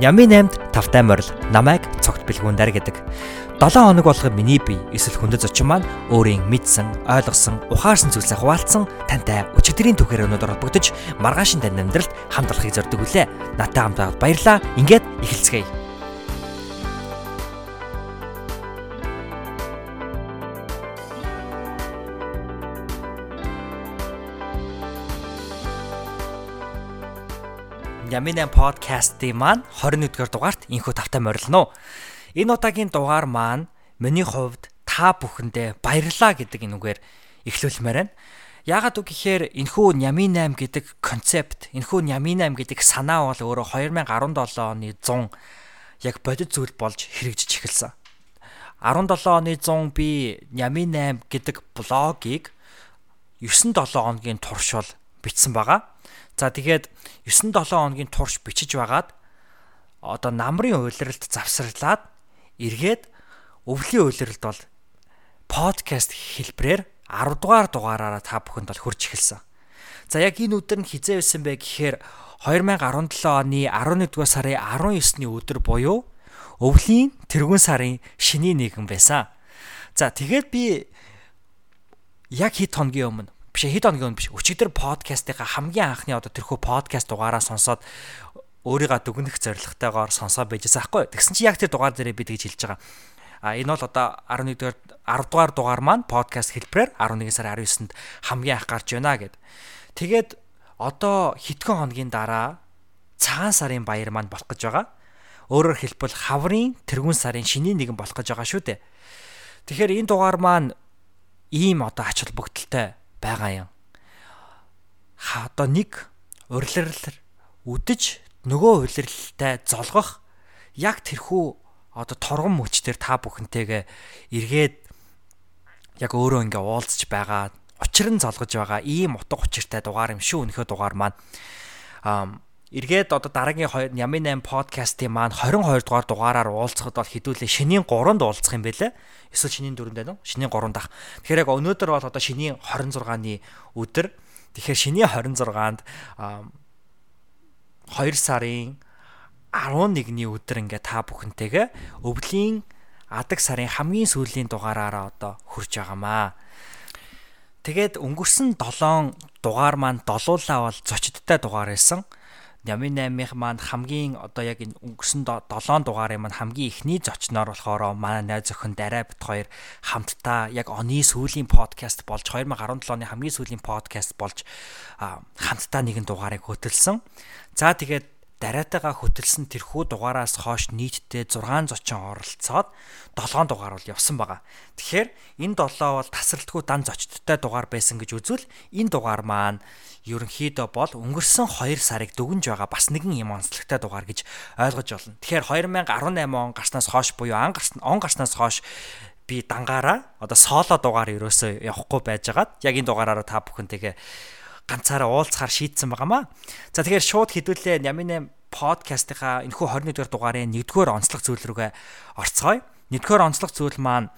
Нямын 8-д тавтай морил намайг цогт бэлгүүндэр гэдэг. 7 хоног болгоо миний бие эсвэл хүндэт зочин маань өөрийн мэдсэн, ойлгосон, ухаарсан зүйлсээ хуваалцсан тантай өчигдрийн түүхээр өнөдөр холбогдож маргаашин тань амьдралд хамт олохыг зорддог үлээ. Натаа хамт баярлаа. Ингээд эхэлцгээе. Яминан подкастын маань 21-р дугаарт инхүү тавтай морилно. Энэ удаагийн дугаар маань миний хувьд та бүхэндээ баярлаа гэдэг энүүгээр эхлүүлмээр байна. Яагаад үг гэхээр энэхүү Нямин 8 гэдэг концепт, энэхүү Нямин 8 гэдэг санаа бол өөрөө 2017 оны 100 яг бодит зүйл болж хэрэгжиж эхэлсэн. 17 оны 100 би Нямин 8 гэдэг блогийг 9-7 хоногийн туршвал бичсэн байгаа. За тэгээд 9-7 хоногийн турш бичиж байгаад одоо намрын уйлралд завсарлаад эргээд өвлийн уйлралд бол подкаст хэлбрээр 10 дугаар дугаараараа та бүхэнд бол хурж эхэлсэн. За яг энэ өдөр нь хизээ байсан бэ гэхээр 2017 оны 11 дугаар сарын 19-ны өдөр буюу өвлийн тэргүүн сарын шиний нэгэн байсан. За тэгээд би яг хэд хоногийн өмнө биш хэд хоногийн өмнө биш өчигдөр подкастынхаа хамгийн анхны одоо тэрхүү подкаст дугаараа сонсоод өөрийгөө дүгнэх зорилготойгоор сонсоо байжсэн аахгүй. Тэгсэн чи яг тэр дугаар дээрээ би тэгж хэлж байгаа. А энэ бол одоо 11 дугаар 10 дугаар дугаар маань подкаст хэлбэрээр 11 сарын 19-нд хамгийн анх гарч байна гэд. Тэгээд одоо хэдхэн хоногийн дараа цагаан сарын баяр маань болох гэж байгаа. Өөрөөр хэлбэл хаврын тэргүүн сарын шинийн нэгэн болох гэж байгаа шүү дээ. Тэгэхээр энэ дугаар маань ийм одоо ач холбогдолтой байгаа юм. Ха одоо нэг урилрал үдэж нөгөө урилралтай золгох яг тэрхүү одоо торгон мөчтөр та бүхэнтэйгээ эргээд яг өөрөө ингээ уулзч байгаа учир нь золгож байгаа ийм утга учиртай дугаар юм шүү өнөхөө дугаар маань эргээд одоо дараагийн Ямин 8 подкастын маань 22 дугаар дугаараар уулзахад бол хэдүүлээ шинийн 3-нд уулзах юм бэлээ. Эсвэл шинийн 4-нд байна уу? Шинийн 3-нд ах. Тэгэхээр яг өнөөдөр бол одоо шинийн 26-ны өдөр. Тэгэхээр шинийн 26-нд 2 сарын 11-ний өдөр ингээ та бүхэнтэйгээ өвлийн адаг сарын хамгийн сүүлийн дугаараараа одоо хурж байгаамаа. Тэгээд өнгөрсөн 7 дугаар маань долуулаа бол зочдтой дугаар байсан. Ямын 8-ийнх маань хамгийн одоо яг энэ өнгөрсөн 7 дугаарын маань хамгийн ихний зочноор болохоор манай найз охин Дарай бит хоёр хамтдаа яг оны сүүлийн подкаст болж 2017 оны хамгийн сүүлийн подкаст болж хамтдаа нэгэн дугаарыг хөтөлсөн. За тэгээд дараатайгаа хөтөлсөн тэрхүү дугаараас хойш нийтдээ 6 зочин оролцоод 7 дугаар бол явсан байгаа. Тэгэхээр энэ 7 бол тасралтгүй дан зочдтой дугаар байсан гэж үзвэл энэ дугаар маань ерөнхийдөө бол өнгөрсөн 2 сарыг дүгнж байгаа бас нэгэн юм онцлогтой дугаар гэж ойлгож болно. Тэгэхээр 2018 он гарснаас хойш буюу он гарснаас хойш би дангаараа одоо соло дугаар ерөөсөө явахгүй байжгаад яг энэ дугаараараа та бүхэнтэйгээ ганцаараа уулзахаар шийдсэн байгаамаа. За тэгэхээр шууд хэдүүлээ Ямин подкастынхаа энэхүү 21 дугаар дугаарын 1-р онцлог зүйл рүүгээ орцгоё. 1-р онцлог зүйл маань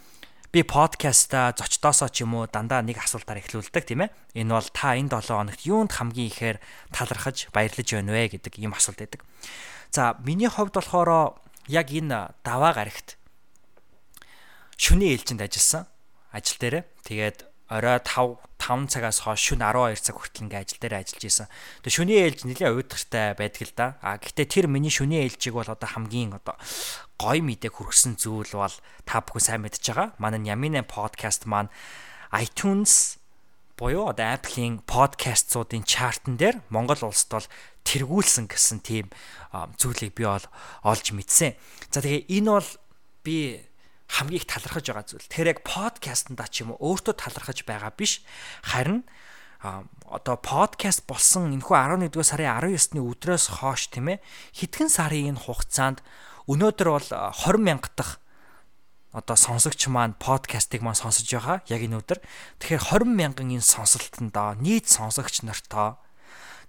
би подкаста зочдоосоо ч юм уу дандаа нэг асуултаар эхлүүлдэг тийм ээ. Энэ бол та энэ 7 хоногт юунд хамгийн ихээр талархаж баярлаж байна вэ гэдэг ийм асуулт байдаг. За миний хувьд болохоор яг энэ даваа гарагт шүний ээлжинд ажилласан ажил дээрээ тэгээд орой 5 5 цагаас хойш шөнө 12 цаг хүртэл ингээ ажил дээр ажиллаж исэн. Тэгээ шөний ээлж нэлээд уйдгартай байдаг л да. А гэхдээ тэр миний шөний ээлжийг бол одоо хамгийн одоо гой мэдээ хүргэсэн зүйл бол та бүхэн сайн мэдж байгаа. Манай Ямин подкаст маань iTunes буюу одоо Apple-ийн подкастуудын чартн дээр Монгол улсад бол тэргүүлсэн гэсэн тийм зүйлийг би бол олж мэдсэн. За тэгээ энэ бол би хамгийн их талархаж байгаа зүйл. Тэгэхээр яг подкастнда ч юм уу өөртөө талархаж байгаа биш. Харин одоо подкаст болсон энэхүү 11-р сарын 19-ны өдрөөс хойш тийм ээ хэдхэн сарын энэ хугацаанд өнөөдөр бол 20 мянга дахь одоо сонсогч маань подкастыг маань сонсож байгаа яг энэ өдөр. Тэгэхээр 20 мянган энэ сонсолтондоо нийт сонсогч нартаа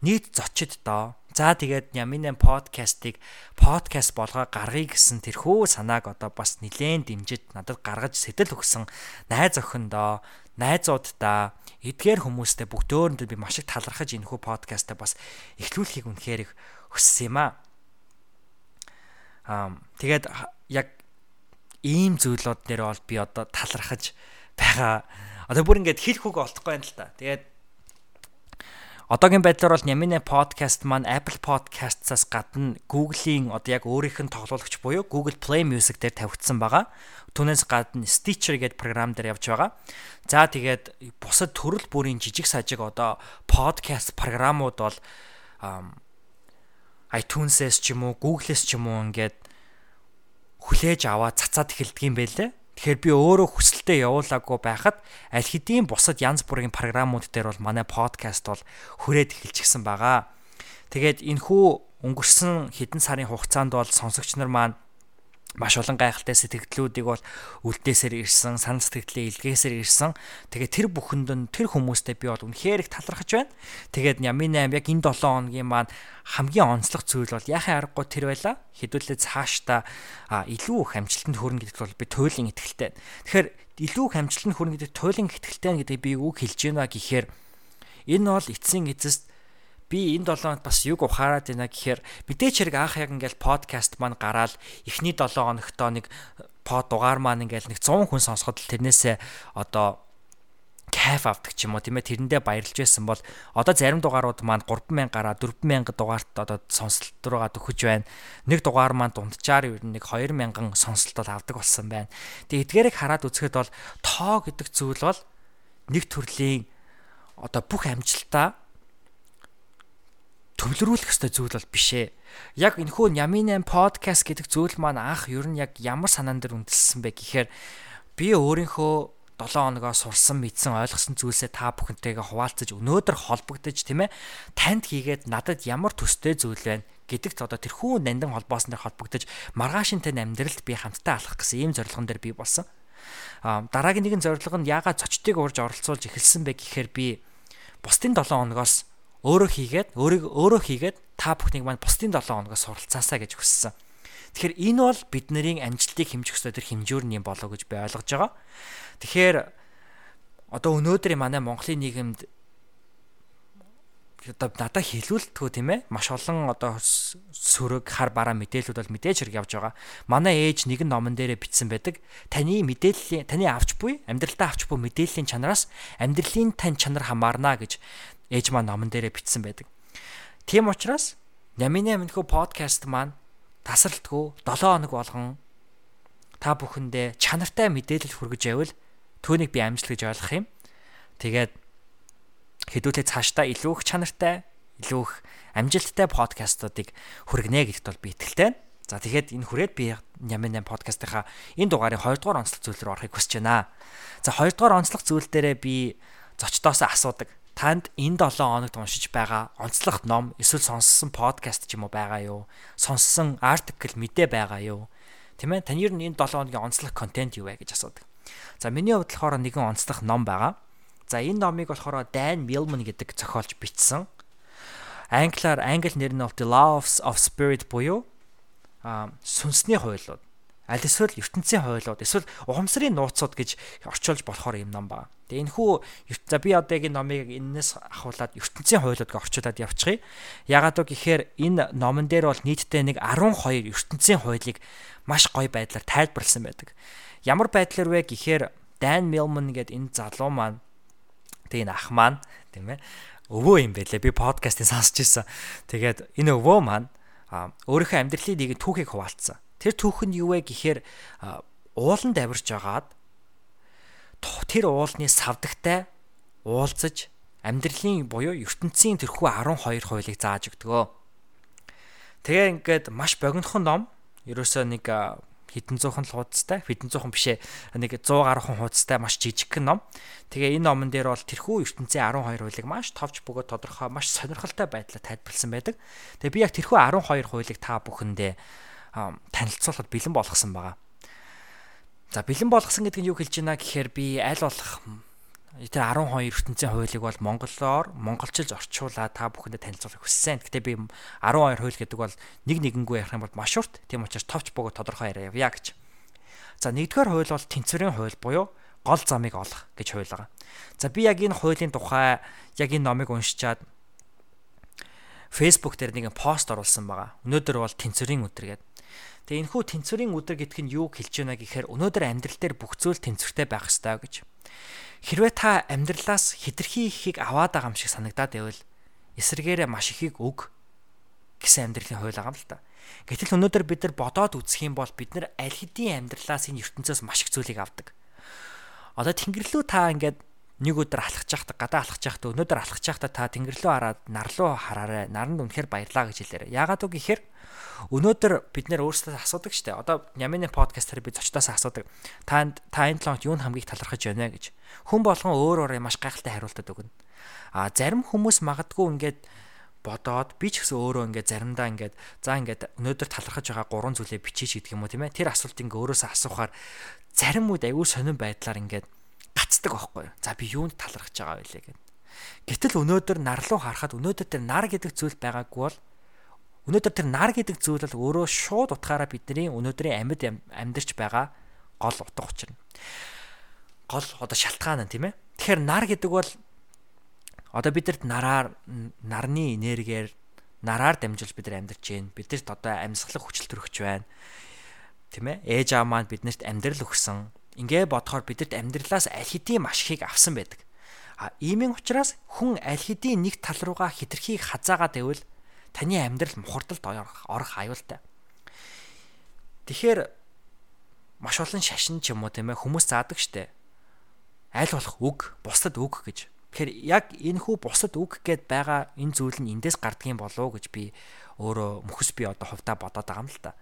нийт зочддоо За тэгээд Ямин подкастыг подкаст болгоо гаргая гэсэн тэрхүү санааг одоо бас нилээн дэмжиж надад гаргаж сэтэл өгсөн найз охиндоо, найзуудаа, эдгээр хүмүүстэй бүгдөөрэндөө би маш их талархаж энэхүү подкастаа бас эхлүүлэхийг үнэхээр их хүссэн юм аа. Аа тэгээд яг ийм зүйлүүд нэр бол би одоо талархаж байгаа. Одоо бүр ингээд хэлэх үг олдохгүй байна л да. Тэгээд одоогийн байдлаар бол Нямины подкаст маань Apple Podcast-аас гадна Google-ийн одоо яг өөрийнх нь тоглоулагч буюу Google Play Music дээр тавигдсан байгаа. Түүнээс гадна Stitcher гэдэг програм дээр явж байгаа. За тэгээд бусад төрөл бүрийн жижиг сажиг одоо подкаст програмууд бол iTunes-с ч юм уу, Google-с ч юм уу ингээд хүлээж аваад цацаад эхэлдэг юм байлээ. Тэгэхээр би өөрөө хүсэлтэд явуулаагүй байхад аль хэдийн бусад янз бүрийн програмууд дээр бол манай подкаст бол хүрээд эхэлчихсэн байгаа. Тэгээд энэхүү өнгөрсөн хэдэн сарын хугацаанд бол сонсогч нар маань маш олон гайхалтай сэтгэлдлүүдийг бол үлдээсээр ирсэн, санал сэтгэлээ илгээсээр ирсэн. Тэгээд тэр бүхэнд нь тэр хүмүүстэй би бол үнэхээр их талархаж байна. Тэгээд Нямын 8 яг энэ 7 хоногийн маань хамгийн онцлог зүйл бол яхаа аргагүй тэр байла. Хэдүүлээ цаашдаа илүү их амжилтанд хүрнэ гэдэгт бол би туйлын итгэлтэй. Тэгэхээр илүү их амжилтанд хүрнэ гэдэг туйлын итгэлтэй гэдэг би үг хэлж байна гэхээр энэ бол эцсийн эцэст би энэ 7 хоногт бас юг ухаарад байна гэхээр мэдээч хэрэг анх яг ингээл подкаст маань гараад эхний 7 хоногтоо нэг под дугаар маань ингээл нэг 100 хүн сонсоход л тэрнээсээ одоо кайф авдаг ч юм уу тийм ээ тэрэндээ баярлж байсан бол одоо зарим дугаарууд маань 3000 гараа 4000 дугаарт одоо сонсолт руугаа төхөж байна. Нэг дугаар маань дунджаар ер нь нэг 2000 сонслтод авдаг болсон байна. Тэгээ эдгээрийг хараад үзэхэд бол тоо гэдэг зүйл бол нэг төрлийн одоо бүх амжилтаа төвлөрүүлэх ёстой зүйл бол биш ээ. Яг энэхүү Нямин 8 подкаст гэдэг зүйл маань анх ер нь яг ямар санаан дээр үндэслсэн бэ гэхээр би өөрийнхөө 7 хоногоо сурсан мэдсэн ойлгосон зүйлсээ та бүхэнтэйгээ хуваалцаж өнөөдөр холбогдож тийм ээ танд хийгээд надад ямар төстэй зүйл байна гэдэгт одоо тэрхүү нандин холбоосон дээр холбогдож маргаашинтай амьдралд би хамтдаа алхах гэсэн ийм зорилгон дээр би болсон. Аа дараагийн нэгэн зорилго нь яагаад цочтыг урьж оролцуулж эхэлсэн бэ гэхээр би бусдын 7 хоногоос өөрөө хийгээд өөрийг өөрөө хийгээд та бүхнийг маань бусдын 7 хоногоос суралцаасаа гэж хүссэн. Тэгэхээр энэ бол бидний амжилтыг хэмжих тэр хэмжүүр нь болоо гэж би ойлгож байгаа. Тэгэхээр одоо өнөөдрийн манай Монголын нийгэмд одоо надад хэлүүлдэггүй тийм ээ маш олон одоо сөрөг хар бараа мэдээлүүд бол мэдээж хэрэг явж байгаа. Манай ээж нэгэн номон дээрээ бичсэн байдаг. Таны мэдээллийн таны авч буй амьдралдаа авч буй мэдээллийн чанараас амьдралын тань чанар хамаарна гэж ээж маань номон дээрээ бичсэн байдаг. Тийм учраас Нямины аминхүү подкаст маань тасралтгүй 7 хоног болгон та бүхэндээ чанартай мэдээлэл хүргэж байвал түүнийг би амжилт гэж ойлгох юм. Тэгээд хэдүүлээ цаашдаа илүү их чанартай, илүү их амжилттай подкастуудыг хүргэнэ гэдэгт бол би итгэлтэй. За тэгэхээр энэ хүрээд би Нямын 8 подкастынхаа энэ дугаарын 2 дугаар онцлог зүйл рүү орохыг хүсэж байна. За 2 дугаар онцлог зүйл дээрээ би зочдоос асуудаг танд энэ 7 хоногт уншиж байгаа онцлог ном эсвэл сонссон подкаст ч юм уу байгаа юу? Сонссон артикл мэдээ байгаа юу? Тийм ээ? Таны ер нь энэ 7 хоногийн онцлог контент юу вэ гэж асуудаг. За миний хувьд болохоор нэгэн онцлог ном байгаа. За энэ номыг болохоор Dan Millman гэдэг зохиолч бичсэн. Англиар англи нэр нь The Laws of Spirit буюу сүнсний хуйлууд аль эсвэл ертөнцийн хуйлууд эсвэл ухамсарын нууцуд гэж орчуулж болохоор юм ном байна. Тэгээ энэ хүү за би одоо яг энэ номыг энэс ахуулаад ертөнцийн хуйлууд гэж орчуулад явчихъя. Ягаад вэ гэхээр энэ номон дээр бол нийтдээ нэг 12 ертөнцийн хуулийг маш гоё байдлаар тайлбарлсан байдаг. Ямар байдлаар вэ гэхээр Dan Millman гэдэг энэ залуу маань тэгээ энэ ах маань тийм ээ өвөө юм байлээ. Би подкастыг сонсч ирсэн. Тэгээд энэ өвөө маань өөрийнхөө амьдралын нэг түүхийг хуваалцсан Тэр түүх нь юу вэ гэхээр ууланд авирж агаад тэр уулны савдагтай уулзаж амьдралын буюу ертөнцийн тэрхүү 12 хуулийг зааж өгдөгөө. Тэгээ ингээд маш богинохон ном ерөөсөө нэг хэдэн зуухан л хуудастай хэдэн зуухан бишээ нэг 100 гаруй хүн хуудастай маш жижиг ном. Тэгээ энэ номон дээр бол тэрхүү ертөнцийн 12 хуулийг маш товч бөгөөд тодорхой маш сонирхолтой байдлаар тайлбарлсан байдаг. Тэгээ би яг тэрхүү 12 хуулийг та бүхэндээ танилцуулахад бэлэн болгосон байгаа. За бэлэн болгосон гэдэг нь юу хэлж байна гэхээр би аль болох тэр 12 ертөнцийн хуулийг бол монголоор монголчилж орчуулаад та бүхэндээ танилцуулах хүссэн. Гэтэ би 12 хууль гэдэг бол нэг нэгэнгүй ярих юм бол маш урт. Тийм учраас товч бөгөөд тодорхой яриа гэж. За нэгдүгээр хууль бол тэнцвэрийн хууль буюу гол замыг олох гэж хууль байгаа. За би яг энэ хуулийн тухай яг энэ номыг уншичаад Facebook дээр нэгэн пост оруулсан байгаа. Өнөөдөр бол тэнцвэрийн өдөр гэдэг. Тэгээ энэ хүү тэнцвэрийн өдөр гэдг нь юу хэлж байна гэхээр өнөөдөр амьдрал дээр бүх зүйл тэнцвэртэй байх ёстой гэж. Хэрвээ та амьдралаас хитрхи ихийг аваад байгаа юм шиг санагдаад байвал эсэргээрээ маш ихийг өг гэсэн амьдралын хууль байгаа юм л та. Гэтэл өнөөдөр бид нар бодоод үзэх юм бол бид нар аль хэдийн амьдралаас энэ ертөнцөөс маш их зүйлийг авдаг. Одоо Тэнгэр рүү та ингээд нэг өдөр алхаж байхдаа гадаа алхаж байхдаа өнөөдөр алхаж байхдаа та тэнгэр рүү хараад нар руу хараарай. Наранд үнэхээр баярлаа гэж хэлээрэй. Яагаад үг гэхээр өнөөдөр бид нэр өөрсдөө асуудаг штэ. Одоо Ямины подкастаар би зочдоос асуудаг. Та та энэ талаар юу хамгийн талархаж байна гэж. Хүн болгон өөр өөрөөр маш гайхалтай хариултад өгнө. А зарим хүмүүс магадгүй ингээд бодоод би ч гэсэн өөрөө ингээд заримдаа ингээд за ингээд өнөөдөр талархаж байгаа гурван зүйлээ бичиж гэдэг юм уу тийм ээ тэр асуултыг ингээ өөрөөсөө асуухаар зарим үед аюул сонирн байдлаар ингээд гацдаг аахгүй. За би юунд талархаж байгаа вэ гэд. Гэтэл өнөөдөр нар руу харахад өнөөдөр тэр нар гэдэг зүйл байгаагүй бол өнөөдөр тэр нар гэдэг зүйл бол өөрөө шууд утгаараа бидний өнөөдрийн амьд амьдарч байгаа гол утга учир нь. Гол одоо шалтгаан нь тийм ээ. Тэгэхээр нар гэдэг бол одоо бидэрт нараар нарны энергиэр нараар дамжуулж бид нар амьдарч байна. Бидэрт одоо амьсгалах хүчил төрөгч байна. Тийм ээ. Ээж аав маань биднэрт амьдрал өгсөн Ингээ бодохоор бидэрт амьдралаас аль хэдийн маш ихийг авсан байдаг. А иймэн учраас хүн аль хэдийн нэг тал руугаа хитрхийг хазаагаад байвал таны амьдрал мухардалд орох аюултай. Тэгэхээр маш олон шашин ч юм уу тийм ээ хүмүүс заадаг штэ. Аль болох үг, бусдад үг гэж. Тэгэхээр яг энэ хүү бусдад үг гэд байгаа энэ зүйл нь эндээс гардгийн болов гэж би өөрөө мөхс би одоо хувьдаа бодоод байгаа юм л та.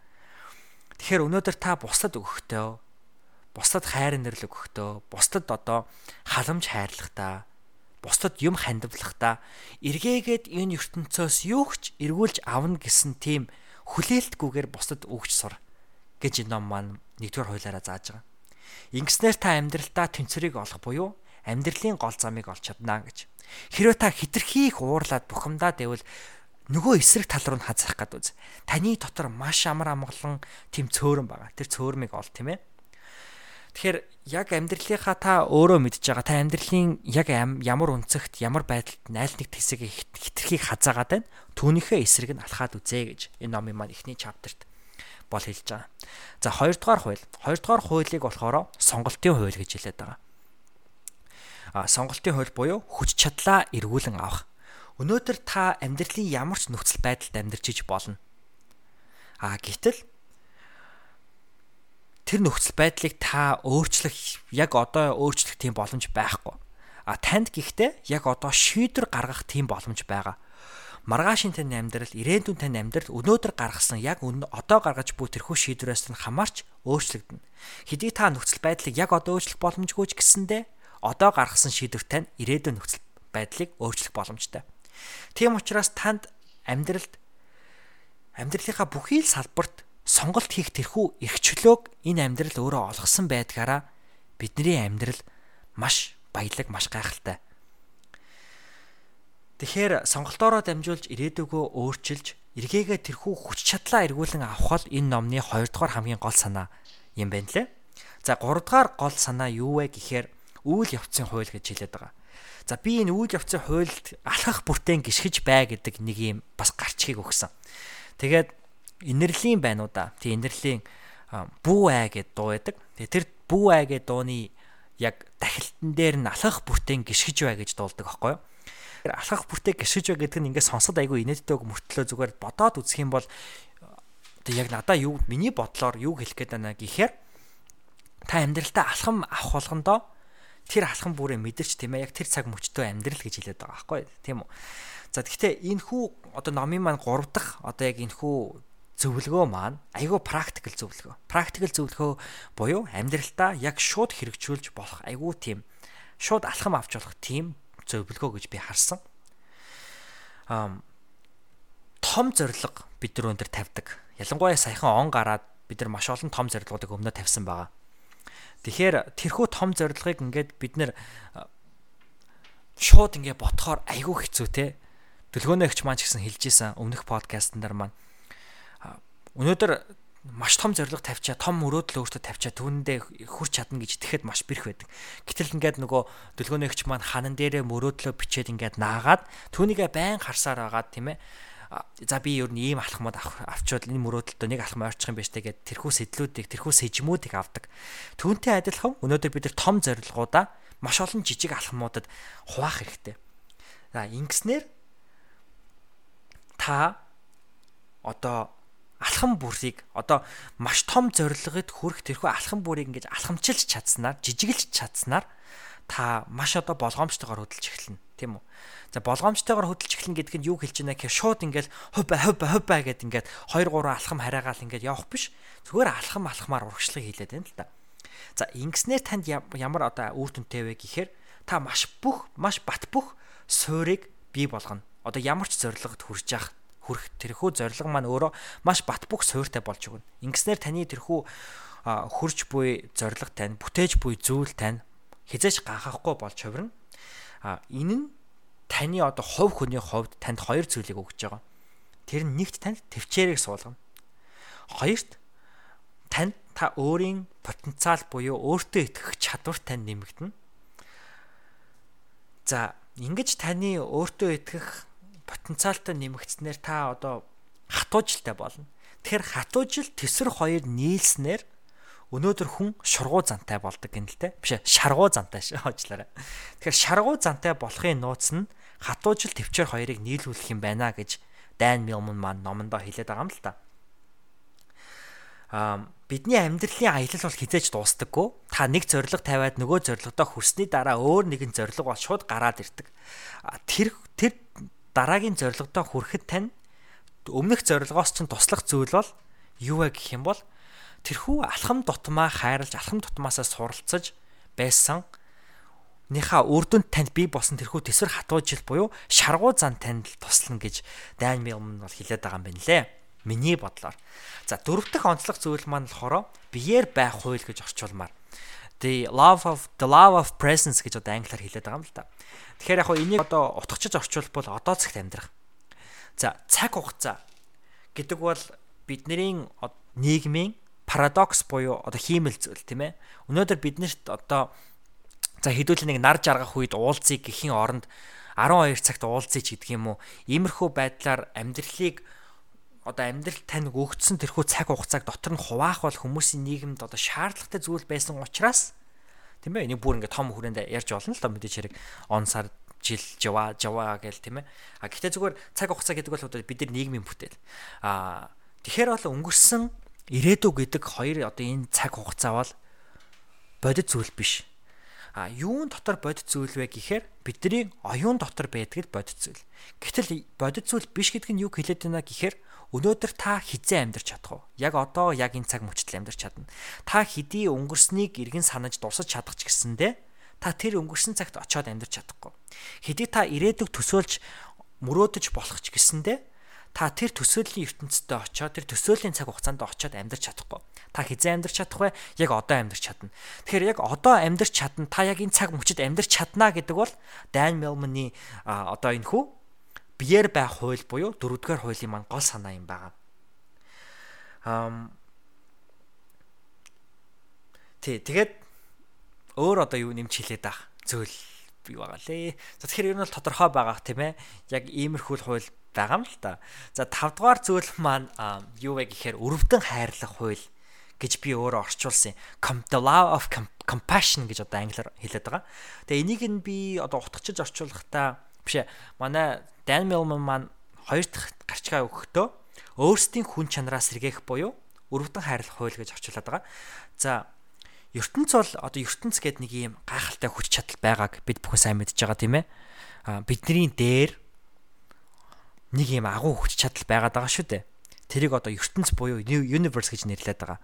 Тэгэхээр өнөөдөр та бусдад өгөхдөө бусдад хайр нэрлэг өгөхдөө бусдад одоо халамж хайрлахдаа бусдад юм хандивлахдаа эргээгээд энэ ертөнцөөс юу ч эргүүлж авна гэсэн тийм хүлээлтгүйгээр бусдад өгч сур гэж энэ ном маань нэгдүгээр хуулиараа зааж байгаа. Ингэснээр та амьдралдаа тэнцвэрийг олох буюу амьдралын гол замыг олж чадна гэж. Хэрвээ та хитрхи их уурлаад бухимдаад байвал нөгөө эсрэг тал руу хазах гээд үз. Таны дотор маш амар амгалан тийм цөөрөн байгаа. Тэр цөөрмийг ол тийм ээ Тэгэхээр яг амьдралынхаа та өөрөө мэдж байгаа. Та амьдралын яг ямар үнцэгт, ямар байдалд найл нэг хэсэг хитрхийг хазаагаад байна. Түүнийхээ эсрэг нь алхаад үзье гэж энэ номын маань эхний чаптерт бол хэлж байгаа. За хоёрдугаар хууль. Хоёрдугаар хуулийг болохоор сонголтын хууль гэж хэлээд байгаа. А сонголтын хууль буюу хүч чадлаа эргүүлэн авах. Өнөөдөр та амьдралын ямар ч нөхцөл байдалд амьдарч иж болно. А гэтэл тэр нөхцөл байдлыг та өөрчлөх яг одоо өөрчлөх тийм боломж байхгүй. А танд гэхдээ яг одоо шийдвэр гаргах тийм боломж байгаа. Маргаашийн тань амьдрал, ирээдүйн тань амьдрал өнөөдөр гаргасан яг одоо гаргаж буй тэрхүү шийдвэрээс нь хамаарч өөрчлөгдөнө. Хэдий та нөхцөл байдлыг яг одоо өөрчлөх боломжгүй ч гэсэндэ одоо гаргасан шийдвэр тань ирээдүйн нөхцөл байдлыг өөрчлөх боломжтой. Тийм учраас танд амьдралд амьдралынхаа бүхий л салбарт сонголт хийх тэрхүү эрхчлөөг энэ амьдрал өөрөө олгосон байдгаараа бидний амьдрал маш баялаг маш гайхалтай. Тэгэхээр сонголтоороо дамжуулж ирээдүгөө өөрчилж эргээгээ тэрхүү хүч чадлаа эргүүлэн авах л энэ номны 2 дугаар хамгийн гол санаа юм байна лээ. За 3 дугаар гол санаа юу вэ гэхээр үйл явцын хууль гэж хэлээд байгаа. За би энэ үйл явцын хуульд алхах бүртэн гიშгэж бай гэдэг нэг юм бас гарчгийг өгсөн. Тэгээд инэрлийн байна уу да. Тэг инэрлийн бүү ай гэд дуу байдаг. Тэг тэр бүү ай гэд дууны яг тахилтан дээр нь алхах бүртэн гიშгэж бай гэж дуулдаг аахгүй юу? Тэр алхах бүртээ гიშгэж бай гэдэг нь ингээд сонсоод айгүй инээдтэй мөртлөө зүгээр бодоод үзэх юм бол тэг яг надаа юу миний бодлоор юу хэлэх гээд байна гэхээр та амьдралтаа алхам авах болгондоо тэр алхам бүрээ мэдэрч тийм ээ яг тэр цаг мөчтөө амьдрал гэж хэлээд байгаа байхгүй тийм үү за тэгвэл энэ хүү одоо номын маань 3 дахь одоо яг энэ хүү зөвлөгөө маань айгүй практикл зөвлөгөө. Практикл зөвлөгөө буюу амьдралдаа яг шууд хэрэгжүүлж болох айгүй тийм шууд алхам авч болох тийм зөвлөгөө гэж би харсан. Аа том зориг бид нар өндөр тавьдаг. Ялангуяа саяхан он гараад бид нар маш олон том зорилгоодыг өмнө тавьсан байгаа. Тэгэхээр тэрхүү том зорилгыг ингээд бид нар шууд ингээд ботхоор айгүй хэцүү те. Дэлгөөнөө ихч маань ч гэсэн хэлж исэн өмнөх подкастн дээр маань өнөөдөр маш том зориг тавьчаа, том мөрөөдөл өөртөө тавьчаа түүндээ хүрч чадна гэж итгэхэд маш бэрх байдаг. Гэтэл ингээд нөгөө дэлгөөнийгч маань ханан дээрээ мөрөөдлөө бичээд ингээд наагаад түүнийгээ байн харсаар агаад тийм ээ за би ер нь ийм алхмууд авчвал энэ мөрөөдөлтөө нэг алхам ойрчих юм байна штэ гэд тэрхүү сэтлүүдийг тэрхүү сэжмүүдийг авдаг. Түүнтэй адилхан өнөөдөр бид нар том зорилгоудаа маш олон жижиг алхмуудад хуваах хэрэгтэй. За ингэснээр та одоо алхам бүрийг одоо маш том зорилгод хүрэх тэрхүү алхам бүрийг ингэж алхамчилж чадсанаар жижиглж чадсанаар та маш одоо болгоомжтойгоор хөдөлж эхэлнэ тийм үү. За болгоомжтойгоор хөдөлж эхэлнэ гэдг нь юу хэлж байна гэхээр шууд ингээл хувба хувба хувба гэд ингээд 2 3 алхам хараагаал ингээд явах биш. Зүгээр алхам алхамаар урагшлыг хийлээд байна л да. За ингэснээр танд ямар одоо үр дүнтэй вэ гэхээр та маш бүх маш бат бүх суурийг бий болгоно. Одоо ямар ч зорилгод хүрч явах хүрэх тэрхүү зорилго маань өөрөө маш бат бүх суурьтай болж өгнө. Ингэснээр таны тэрхүү хурж буй зорилго тань, бүтээж буй зүйл тань хизээч ганхахгүй болж хувирна. А энэ нь таны одоо хувь хүний хувьд танд хоёр зүйлийг өгч байгаа. Тэр нь нэгт танд төвчээрийг суулгана. Хоёрт танд та өөрийн потенциал буюу өөртөө итгэх чадвар тань нэмэгдэнэ. За, ингэж таны өөртөө итгэх потенциалтай нэмэгдснээр та одоо хатуужилтай болно. Тэгэхээр хатуужил төсөр хоёр нийлснээр өнөөдөр хүн шургуу зантай болдог гэнэ л те. Биш шаргуу зантай шоожлаарай. Тэгэхээр шаргуу зантай болохын нууц нь хатуужил төвчээр хоёрыг нийлүүлэх юм байна гэж Дайн Милман маань номондоо хэлээд байгаа юм л та. Аа бидний амьдралын аялал бол хизээч дуустдаггүй. Та нэг зориг тавиад нөгөө зоригдоо хүрсний дараа өөр нэгэн зориг бол шууд гараад ирдэг. Тэр тэр дараагийн зоригдоо хүрэхэд тань өмнөх зорилгоос ч туслах зүйл бол юу вэ гэх юм бол тэрхүү алхам дутмаа хайрлаж алхам дутмаасаа суралцаж байсан ныхаа үр дүнд танд бий болсон тэрхүү төсвөр хатуужил буюу шаргуу зан танд туслана гэж Дан Милман бол хэлээд байгаа юм байна лээ. Миний бодлоор. За дөрөв дэх онцлог зүйл маань болохоор биеэр байх хууль гэж орчуулмаар. The love of the love of presence гэж одоо англиар хэлээд байгаа юм л да. Тэгэхээр яг хоо энийг одоо утгачиж орчуулбал одоо цагт амьдрах. За цаг хугацаа гэдэг бол бидний нийгмийн парадокс буюу одоо хиймэл зүйл тийм ээ. Өнөөдөр биднэрт одоо за хэдүүлээ нэг нар жаргах үед уулзыг гэхийн оронд 12 цагт уулзъя ч гэдэг юм уу. Иймэрхүү байдлаар амьдралыг одоо амьдрал тань өгдсөн тэрхүү цаг хугацааг дотор нь хуваах бол хүмүүсийн нийгэмд одоо шаардлагатай зүйл байсан учраас тийм ээ энийг бүр ингээд том хүрээнд ярьж болно л да мэдээж хэрэг. Он сар жил жава жава гэл тийм ээ. А гэхдээ зүгээр цаг хугацаа гэдэг бол одоо бид нар нийгмийн бүтээл. А тэгэхээр бол өнгөрсөн ирээдүй гэдэг хоёр одоо энэ цаг хугацаа бол бодит зүйл биш. А юун дотор бодит зүйл вэ гэхээр бидний оюун дотор байдаг бодит зүйл. Гэтэл бодит зүйл биш гэдэг нь юу хэлээд байна гэхээр өнөөдөр та хизээ амьдрч чадах уу? Яг одоо яг энэ цаг мөчтөл амьдрч чадна. Та хэдий өнгөрснийг эргэн санаж дурсаж чадах ч гэсэндэ та тэр өнгөрсөн цагт очиод амьдрч чадахгүй. Хэдий та ирээдүг төсөөлж мөрөөдөж болох ч гэсэндэ та тэр төсөөллийн ертөнцид очиод тэр төсөөлийн цаг хугацаанд очиод амьдрч чадахгүй. Та хизээ амьдрч чадах вэ? Яг одоо амьдрч чадна. Тэгэхээр яг одоо амьдрч чадна. Та яг энэ цаг мөчид амьдрч чаднаа гэдэг бол Dan Millman-ы одоо энэ хүү биеэр байх хууль буюу дөрөвдүгээр хуулийн маань гол санаа юм байна. Ам Тэ тэгээд өөр одоо юу нэмж хэлээд ах зүйл бий байгаа лээ. За тэгэхээр ер нь бол тодорхой байгаа тийм ээ. Яг иймэрхүү хууль байгаа юм л та. За 5 дугаар зүйл маань юу вэ гэхээр өрөвдөн хайрлах хууль гэж би өөрөө орчуулсан. The law of compassion гэж одоо англиар хэлээд байгаа. Тэгээ энийг нь би одоо утгачиж орчуулахдаа биш ээ. Манай Dan Millman маань хоёр дахь гарчгаа өгөхдөө өөрсдийн хүн чанараас сэргээх буюу өрөвдөн хайрлах хууль гэж орчуулад байгаа. За ертөнц бол одоо ертөнц гэдэг нэг юм гайхалтай хүч чадал байгааг бид бүхэн сайн мэдж байгаа тийм ээ. А бидний дээр нэг юм агуу хүч чадал байгаад байгаа шүү дээ. Тэрийг одоо ертөнц буюу universe гэж нэрлэдэг байгаа.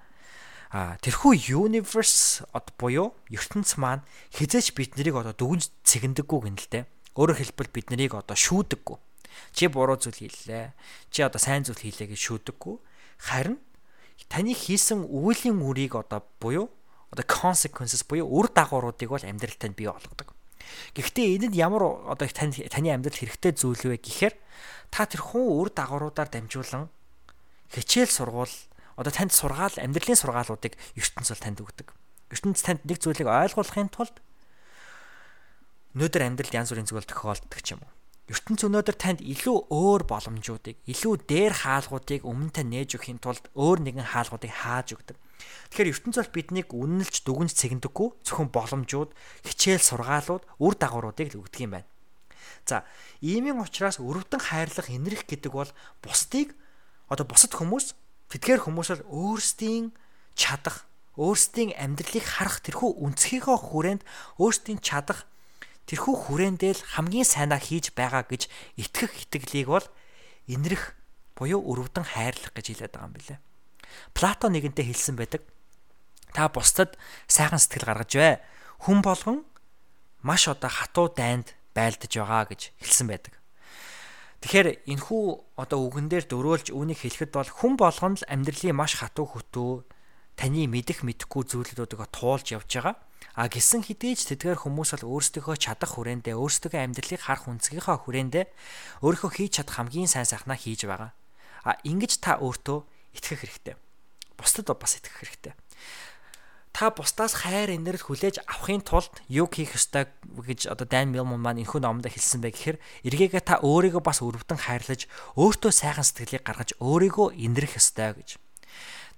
А тэрхүү universe одоо буюу ертөнц маань хизээч биднийг одоо дүгнж цэгэндэггүй гэнэ л дээ. Өөрөөр хэлбэл бид нарыг одоо шүүдэггүй. Чи буруу зүйл хийлээ. Чи одоо сайн зүйл хийлээ гэж шүүдэггүй. Харин таны хийсэн үеийн үрийг одоо буюу одоо consequences буюу үр дагавруудыг бол амьдралтанд бий болгодог. Гэхдээ энэ нь ямар одоо таны таны амьдрал хэрэгтэй зүйл вэ гэхээр та тэр хүн үр дагавруудаар дамжуулан хичээл сургуул одоо танд сургаал амьдралын сургаалуудыг ертөнц бол танд өгдөг. ертөнц танд нэг зүйлийг ойлгуулахын тулд өнөөдөр амьдралд янз бүрийн зүйл тохиолддог ч юм уу. ертөнц өнөөдөр танд илүү өөр боломжуудыг, илүү дээр хаалгуудыг өмнөдөө нээж өгөхийн тулд өөр нэгэн хаалгуудыг хааж өгдөг. Тэгэхээр ертөнц бол биднийг үнэнэлж дүгнж цэгнэдэггүй зөвхөн боломжууд, хичээл сургаалууд, үр дагавруудыг л өгдөг юм байна. За, иймийн учраас өрөвдөн хайрлах инэрх гэдэг бол бусдыг одоо бусад хүмүүс тэдгээр хүмүүсээр өөрсдийн чадах, өөрсдийн амьдралыг харах тэрхүү үнцгийнхөө хүрээнд өөрсдийн чадах тэрхүү хүрээндээ л хамгийн сайнаа хийж байгаа гэж итгэх итгэлийг бол инэрх буюу өрөвдөн хайрлах гэж хэлээд байгаа юм билэ. Плато нэгэнтээ хэлсэн байдаг. Та бусдад сайхан сэтгэл гаргаж бай. Хүн болгон маш одоо хатуу дайнд байлдаж байгаа гэж хэлсэн байдаг. Тэгэхээр энхүү одоо үгэн дээр дөрөөлж үүнийг хэлэхэд бол хүн болгон л амьдралын маш хатуу хөтөө таны мэдэх мэдэхгүй зүйлүүдийг туулж явж байгаа. А гисэн ч тэдгээр хүмүүс бол өөрсдийнхөө чадах хүрээндээ өөрсдөө амьдралыг харах үнцгийнхаа хүрээндээ өөрийнхөө хийж чадах хамгийн сайн сайхнаа хийж байгаа. А ингэж та өөртөө итгэх хэрэгтэй. Бусдад бас итгэх хэрэгтэй та бусдаас хайр инэрл хүлээж авахын тулд юу хийх ёстой гэж одоо Dan Millman маань энэхүү номонд хэлсэн бэ гэхээр эргээгээ та өөрийгөө бас өрөвдөн хайрлаж өөртөө сайхан сэтгэлийг гаргаж өөрийгөө инэрх ёстой гэж.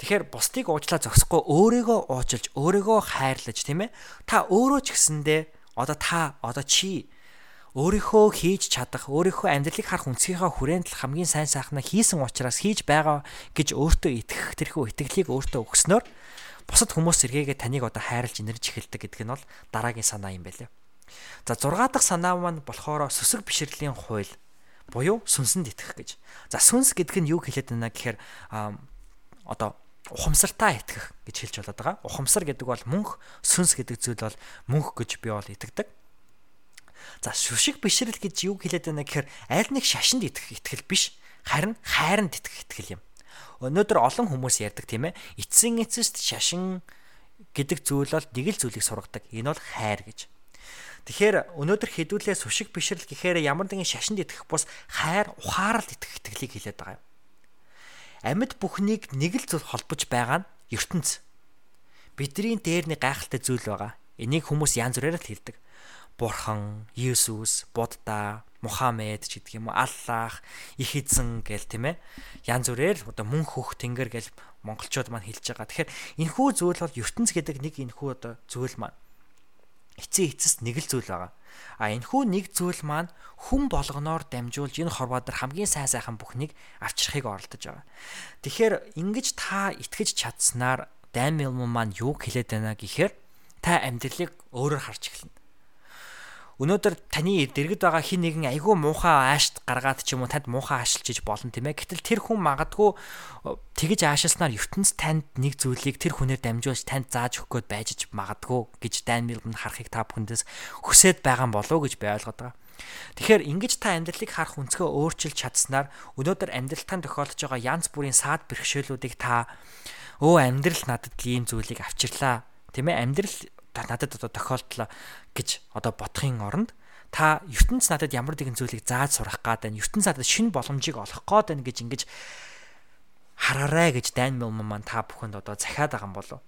Тэгэхээр бусдыг уучлаа зогсохгүй өөрийгөө уучлж өөрийгөө хайрлаж тийм ээ та өөрөө ч гэсэндээ одоо та одоо чи өөрийнхөө хийж чадах, өөрийнхөө амьдралыг харах үнцгийнхаа хүрээнд л хамгийн сайн сайхнаа хийсэн учраас хийж байгаа гэж өөртөө итгэх тэрхүү итгэлийг өөртөө өгснөөр бусад хүмүүс эргээгээ таныг одоо хайрлж инэрж эхэлдэг гэдэг нь бол дараагийн санаа юм байлээ. За 6 дахь санаа маань болохоор сүсэг бишрэлийн хууль буюу сүнсэнд итгэх гэж. За сүнс гэдэг нь юу хэлээд байна гэхээр одоо ухамсартаа итгэх гэж хэлж болоод байгаа. Ухамсар гэдэг бол мөнх, сүнс гэдэг зүйл бол мөнх гэж би бол итгэдэг. За шүшиг бишрэл гэж юу хэлээд байна гэхээр аль нэг шашинд итгэх итгэл биш, харин хайранд итгэх итгэл юм. Өнөөдөр олон хүмүүс ярьдаг тийм ээ. Эцсийн эцэст шашин гэдэг зүйл бол нэг л зүйлийг сургадаг. Энэ бол хайр гэж. Тэгэхээр өнөөдөр хэдүүлээ сушиг бишрэл гэхээр ямар нэгэн шашинд итгэх бус хайр ухаарал итгэх итгэлийг хэлээд байгаа юм. Амьд бүхнийг нэг л зүйл холбож байгаа нь ертөнц. Бидний дээрний гайхалтай зүйл байгаа. Энийг хүмүүс янз бүрээр л хэлдэг. Бурхан, Иесус, Будда, Мухаммед ч гэдэг юм уу Аллах, их эзэн гэл тийм ээ. Янз бүрээр одоо мөн хөх тэнгэр гэл монголчууд маань хэлж байгаа. Тэгэхээр энэхүү зүйл бол ертөнц гэдэг нэг энэхүү одоо зүйл маань эцсийн эцэст нэг л зүйл байгаа. А энэхүү нэг зүйл маань хүн болгоноор дамжуулж энэ хорвоо дээр хамгийн сайн сайхан бүхнийг авчрахыг оролдож байгаа. Тэгэхээр ингэж та итгэж чадсанаар Даймил маань юу хэлээд байна гэхээр та амьдралыг өөрөөр харж эхэлнэ өнөөдөр таны дэргэд байгаа хин нэгэн айгүй муухай аашт гаргаад ч юм уу танд муухай аашилчиж болно тийм ээ. Гэтэл тэр хүн магадгүй тэгж аашилснаар ертөнц танд нэг зүйлийг тэр хүнээр дамжуулж танд зааж өгөх гээд байж магадгүй гэж Дан Милгэн харахыг та бүхэндээс хүсээд байгаа юм болов уу гэж би ойлгоод байгаа. Тэгэхээр ингэж та амьдралыг харах өнцгөө өөрчилж чадсанаар өнөөдөр амьдралтаа тохиолдож байгаа янз бүрийн саад бэрхшээлүүдийг та өө амьдрал надад ийм зүйлийг авчирлаа тийм ээ амьдрал надад одоо тохиолдлоо гэж одоо бодохын оронд та ертөнц надад ямар нэгэн зүйлийг зааж сурах гад байна. ертөнц надад шинэ боломжийг олох гээд байна гэж ингэж хараарай гэж Дан Милман маань та бүхэнд одоо захиад байгаа юм болов.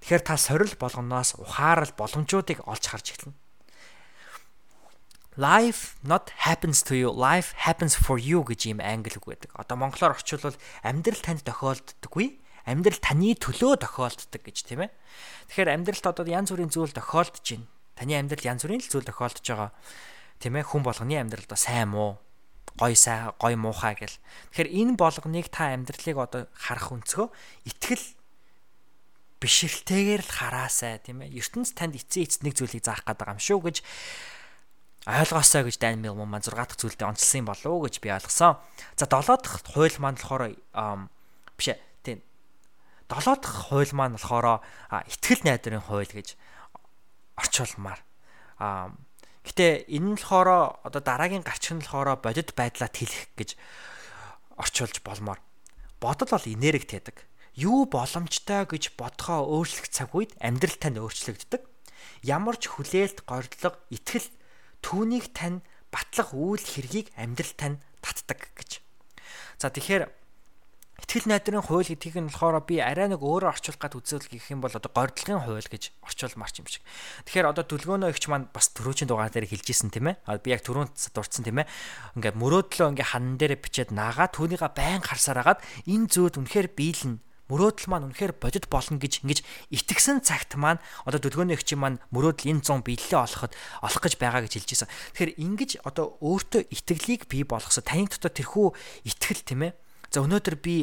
Тэгэхээр та сорил болгоноос ухаарал боломжуудыг олж харж эхэлнэ. Life not happens to you, life happens for you гэж ийм англи үг байдаг. Одоо монголоор орчуулвал амьдрал танд тохиолддоггүй амьдрал таны төлөө тохиолддог гэж тийм ээ. Тэгэхээр амьдралд одоо янз бүрийн зүйл тохиолдож байна. Таны амьдрал янз бүрийн л зүйл тохиолдож байгаа. Тийм ээ хүн болгоны амьдралд сайн муу гой сай гой муухай гэл. Тэгэхээр энэ болгоныг та амьдралыг одоо харах өнцгөө итгэл бишрэлтэйгээр л хараасай тийм ээ. ертөнц танд эцсийн эцнийг зүйлийг заах байгаа юм шүү гэж ойлгоосоо гэж Дан Мил маань 6 дахь зүйлдээ онцлсан болов уу гэж би ойлгосон. За 7 дахь хууль маань болохоор биш ээ долоо дахь хууль маань болохоор итгэл найдрын хууль гэж орчуулмаар. Аа гэтээ энэ нь болохоор одоо дараагийн гарчин нь болохоор бодит байдлаа тэлэх гэж орчуулж болмоор. Бодол бол энерги täдэг. Юу боломжтой гэж бодхоо өөрчлөх цаг үед амьдрал тань өөрчлөгддөг. Ямар ч хүлээлт, гордлого, итгэл түүнийг тань батлах үйл хэргийг амьдрал тань татдаг гэж. За тэгэхээр Итгэл найдрын хууль гэдгийг нь болохоор би арай нэг өөрөөр орчуулах гад үзэл гэх юм бол одоо гордлогын хууль гэж орчуулмарч юм шиг. Тэгэхээр одоо төлгөөнөө ихч маань бас төрөөчийн дугаар дээр хэлжсэн тийм ээ. Би яг түрүүнд дурдсан тийм ээ. Ингээд мөрөөдлөө ингээд хан дээр бичээд наагаад түүнийга байн харсаар агаад энэ зүйд үнэхээр биелнэ мөрөөдөл маань үнэхээр бодит болно гэж ингэж итгэсэн цагт маань одоо дүлгөөний эгчийн маань мөрөөдөл энэ 100 биелэлээ олоход олох гэж байгаа гэж хэлж байсан. Тэгэхээр ингэж одоо өөртөө итгэлийг бий болгосоо таны дотор тэрхүү итгэл тийм ээ За өнөөдөр би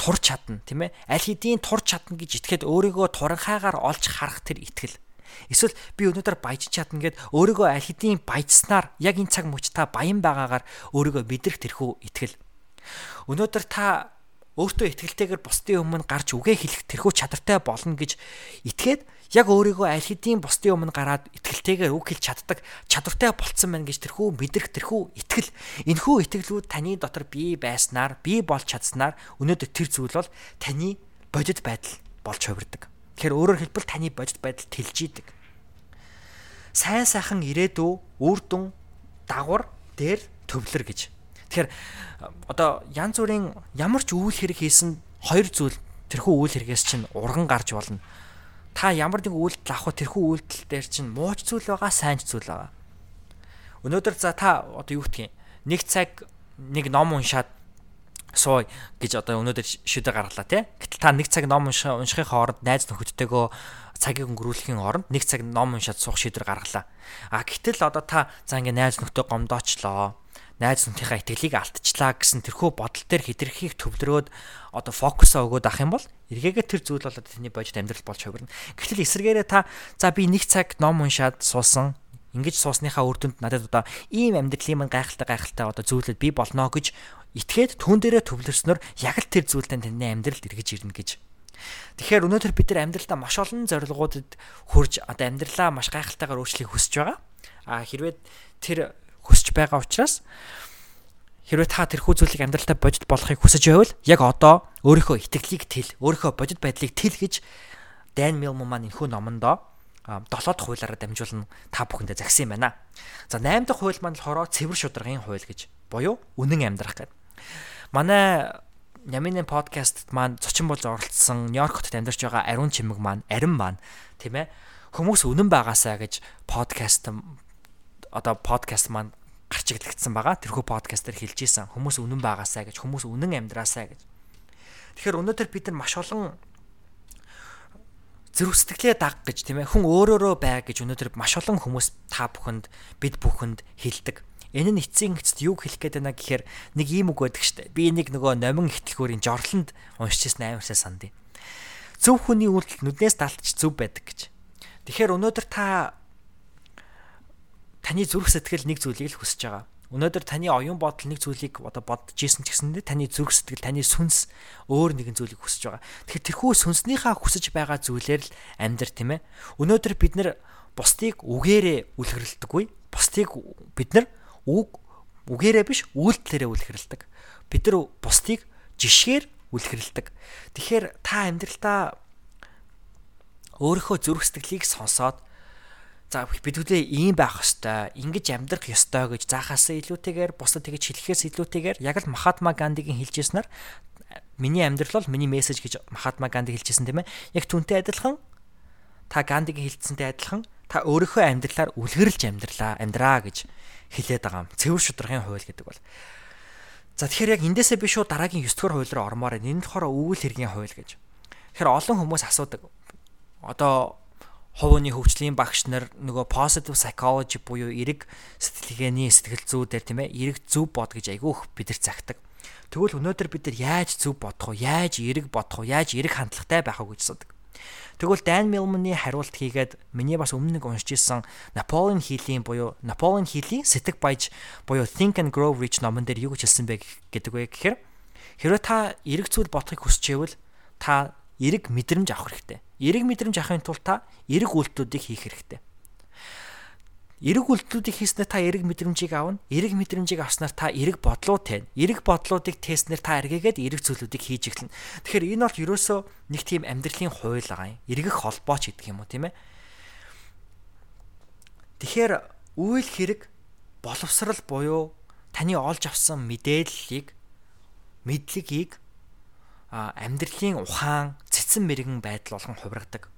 турч чадна тийм ээ? Аль хэдийн турч чадна гэж итгээд өөрийгөө туранхайгаар олж харах тэр итгэл эсвэл би өнөөдөр баяж чадна гэд өөрийгөө аль хэдийн баяжснаар яг энэ цаг мөч та баян байгаагаар өөрийгөө мэдрэх тэрхүү итгэл өнөөдөр та өөртөө итгэлтэйгээр бусдын өмнө гарч үгээ хэлэх тэрхүү чадвартай болно гэж итгээд яг өөрийгөө аль хэдийн бусдын өмнө гараад итгэлтэйгээр үг хэлж чаддаг чадвартай болцсон байна гэж тэрхүү мэдрэх тэрхүү итгэл энэхүү итгэлүүд таны дотор бий байснаар бий болж чадсанаар өнөөдөр тэр зүйл бол таны бодит байдал болж хувирдаг. Тэгэхээр өөрөөр хэлбэл таны бодит байдал тэлж идэг. Сайн сайхан ирээдүй үр дүн дагвар дээр төвлөр гэж. Тэгэхээр одоо янз бүрийн ямар ч үйл хэрэг хийсэн хоёр зүйл тэрхүү үйл хэрэгээс чинь урган гарч болно та ямар нэг үйлдэл авах тэрхүү үйлдэл дээр чинь мууч зүйл байгаа, сайн зүйл байгаа. Өнөөдөр за та одоо юу гэх юм? Нэг цаг нэг ном уншаад сууй гэж одоо өнөөдөр шүдэ гаргалаа тий. Гэтэл та нэг цаг ном уншихын хооронд найз нөхөдтэйгөө цагийг өнгөрүүлэхийн оронд нэг цаг ном уншаад суух шийдвэр гаргалаа. А гэтэл одоо та за ингээ найз нөхдөд гомдоочлоо найз нөхдийнхээ итгэлийг алдчихлаа гэсэн тэрхүү бодол төр хитрхийг төвлөрөөд одоо фокусаа өгөөд ах юм бол эргээгээ тэр зүйл болоод таны бодит амьдрал болж хувирна. Гэтэл эсэргээрээ та за би нэг цаг ном уншаад суусан ингэж суусныхаа үр дүнд надад одоо ийм амьдралын мань гайхалтай гайхалтай одоо зүйлүүд би болно гэж итгээд түн дээрээ төвлөрснөөр яг л тэр зүйлдээ таны амьдралд эргэж ирнэ гэж. Тэгэхээр өнөөдөр бид нар амьдралдаа маш олон зорилгуудад хүрж одоо амьдралаа маш гайхалтайгаар өөрчлөхийг хүсэж байгаа. А хэрвээ тэр хүсэж байгаа учраас хэрвээ та тэрхүү зүйлийг амьдралдаа бодит болохыг хүсэж байвал яг одоо өөрийнхөө итгэлийг тэл, өөрийнхөө бодит байдлыг тэл гэж Dan Millman маань энэхүү номондоо 7 дахь хуулиараа дамжуулан та бүхэндээ загсан юм байна. За 8 дахь хууль маань болохоор цэвэр шударгын хууль гэж буюу үнэн амьдрах гэдэг. Манай Ямины подкастт маань зочин болж оролцсон Нью-Йорк хотод амьдарч байгаа Ариун Чимэг маань, Арин маань тийм ээ хүмүүс үнэн байгаасаа гэж подкаст одоо подкаст маань гарч иглэгдсэн байгаа. Тэрхүү подкаст дээр хэлж исэн хүмүүс үнэн байгаасаа гэж хүмүүс үнэн амьдраасаа гэж. Тэгэхээр өнөөдөр бид нар маш олон зэрэг сэтгэлээ даг гэж тийм ээ хүн өөрөөрөө бай гэж өнөөдөр маш олон хүмүүс та бүхэнд бид бүхэнд хэлдэг. Энэ нь эцсийн эцэст юу хэлэх гээд байна гэхээр нэг ийм үг байдаг штэ. Би нэг нөгөө номин ихтлгүүрийн жорлонд уншижсэн амарсаа сандыг. Зөв хүний үйлдэл нүднээс далтч зөв байдаг гэж. Тэгэхээр өнөөдөр та таны зүрх сэтгэл нэг зүйлийг л хүсэж байгаа. Өнөөдөр таны оюун бодол нэг зүйлийг одоо бодож ийсэн ч гэсэндээ таны зүрх сэтгэл, таны сүнс өөр нэгэн зүйлийг хүсэж байгаа. Тэгэхээр тэрхүү сүнснийхаа хүсэж байгаа зүйлээр л амьдр тийм ээ. Өнөөдөр бид нэр бусдыг үгээрээ үлгэрлэлдэггүй. Бусдыг бид нар үг үгээрээ биш үйлдэлээрээ үлгэрлдэг. Бид нар бусдыг жишгээр үлгэрлдэг. Тэгэхээр та амьдралдаа өөрийнхөө зүрх сэтгэлийг сонсоод За бид хүлээ ийм байх ёстой, ингэж амьдрах ёстой гэж заахаас илүүтэйгээр бусдад тэгж хэлэхээс илүүтэйгээр яг л Махатма Гандигийн хэлжсэнээр миний амьдрал бол миний мессеж гэж Махатма Ганди хэлжсэн тийм ээ. Яг түнтэй адилхан та Гандигийн хэлцсэнтэй адилхан та өөрийнхөө амьдралаар үлгэрлж амьдралаа, амьдраа гэж хэлээд байгаа юм. Цэвэр шударгын хууль гэдэг бол. За тэгэхээр яг эндээсээ би шууд дараагийн 9 дугаар хууль руу ормоор энэ нь болохоор өвөл хэргийн хууль гэж. Тэгэхээр олон хүмүүс асуудаг. Одоо хувийн хөгжлийн багш нар нөгөө positive psychology буюу эрэг сэтгэлгээний сэтгэл зүйдээр тийм ээ эрэг зөв бод гэж айгүйх бид нар цагтаг. Тэгвэл өнөөдөр бид нар яаж зөв бодох вэ? Яаж эрэг бодох вэ? Яаж эрэг хандлагатай байх вэ гэж асуудаг. Тэгвэл Dan Millman-ы хариулт хийгээд миний бас өмнө нэг уншиж исэн Napoleon Hill-ийн буюу Napoleon Hill-ийн Сэтг баяж буюу Think and Grow Rich номон дээр юу гэж хэлсэн бэ гэдэг вэ гэхээр хэрвээ та эрэг зүйл бодохыг хүсч байвал та эрэг мэдрэмж авах хэрэгтэй Эрэг мэдрэмж авахын тулд та эрэг үйлдэлүүдийг хийх хэрэгтэй. Эрэг үйлдэлүүдийг хийснээр та эрэг мэдрэмжийг авна. Эрэг мэдрэмжийг авснаар та эрэг бодлууд тань. Эрэг бодлуудыг тестнэр та эргээгээд эрэг зүйлүүдийг хийж эхэлнэ. Тэгэхээр энэ бол ерөөсөө нэг тийм амьдралын хууль байгаа юм. Эргэх холбооч гэдэг юм уу тийм ээ. Тэгэхээр үйл хэрэг боловсрал буюу таны олж авсан мэдээллийг мэдлэгийг амьдралын ухаан, цэцэн мэрэгэн байдал болгон хувиргадаг.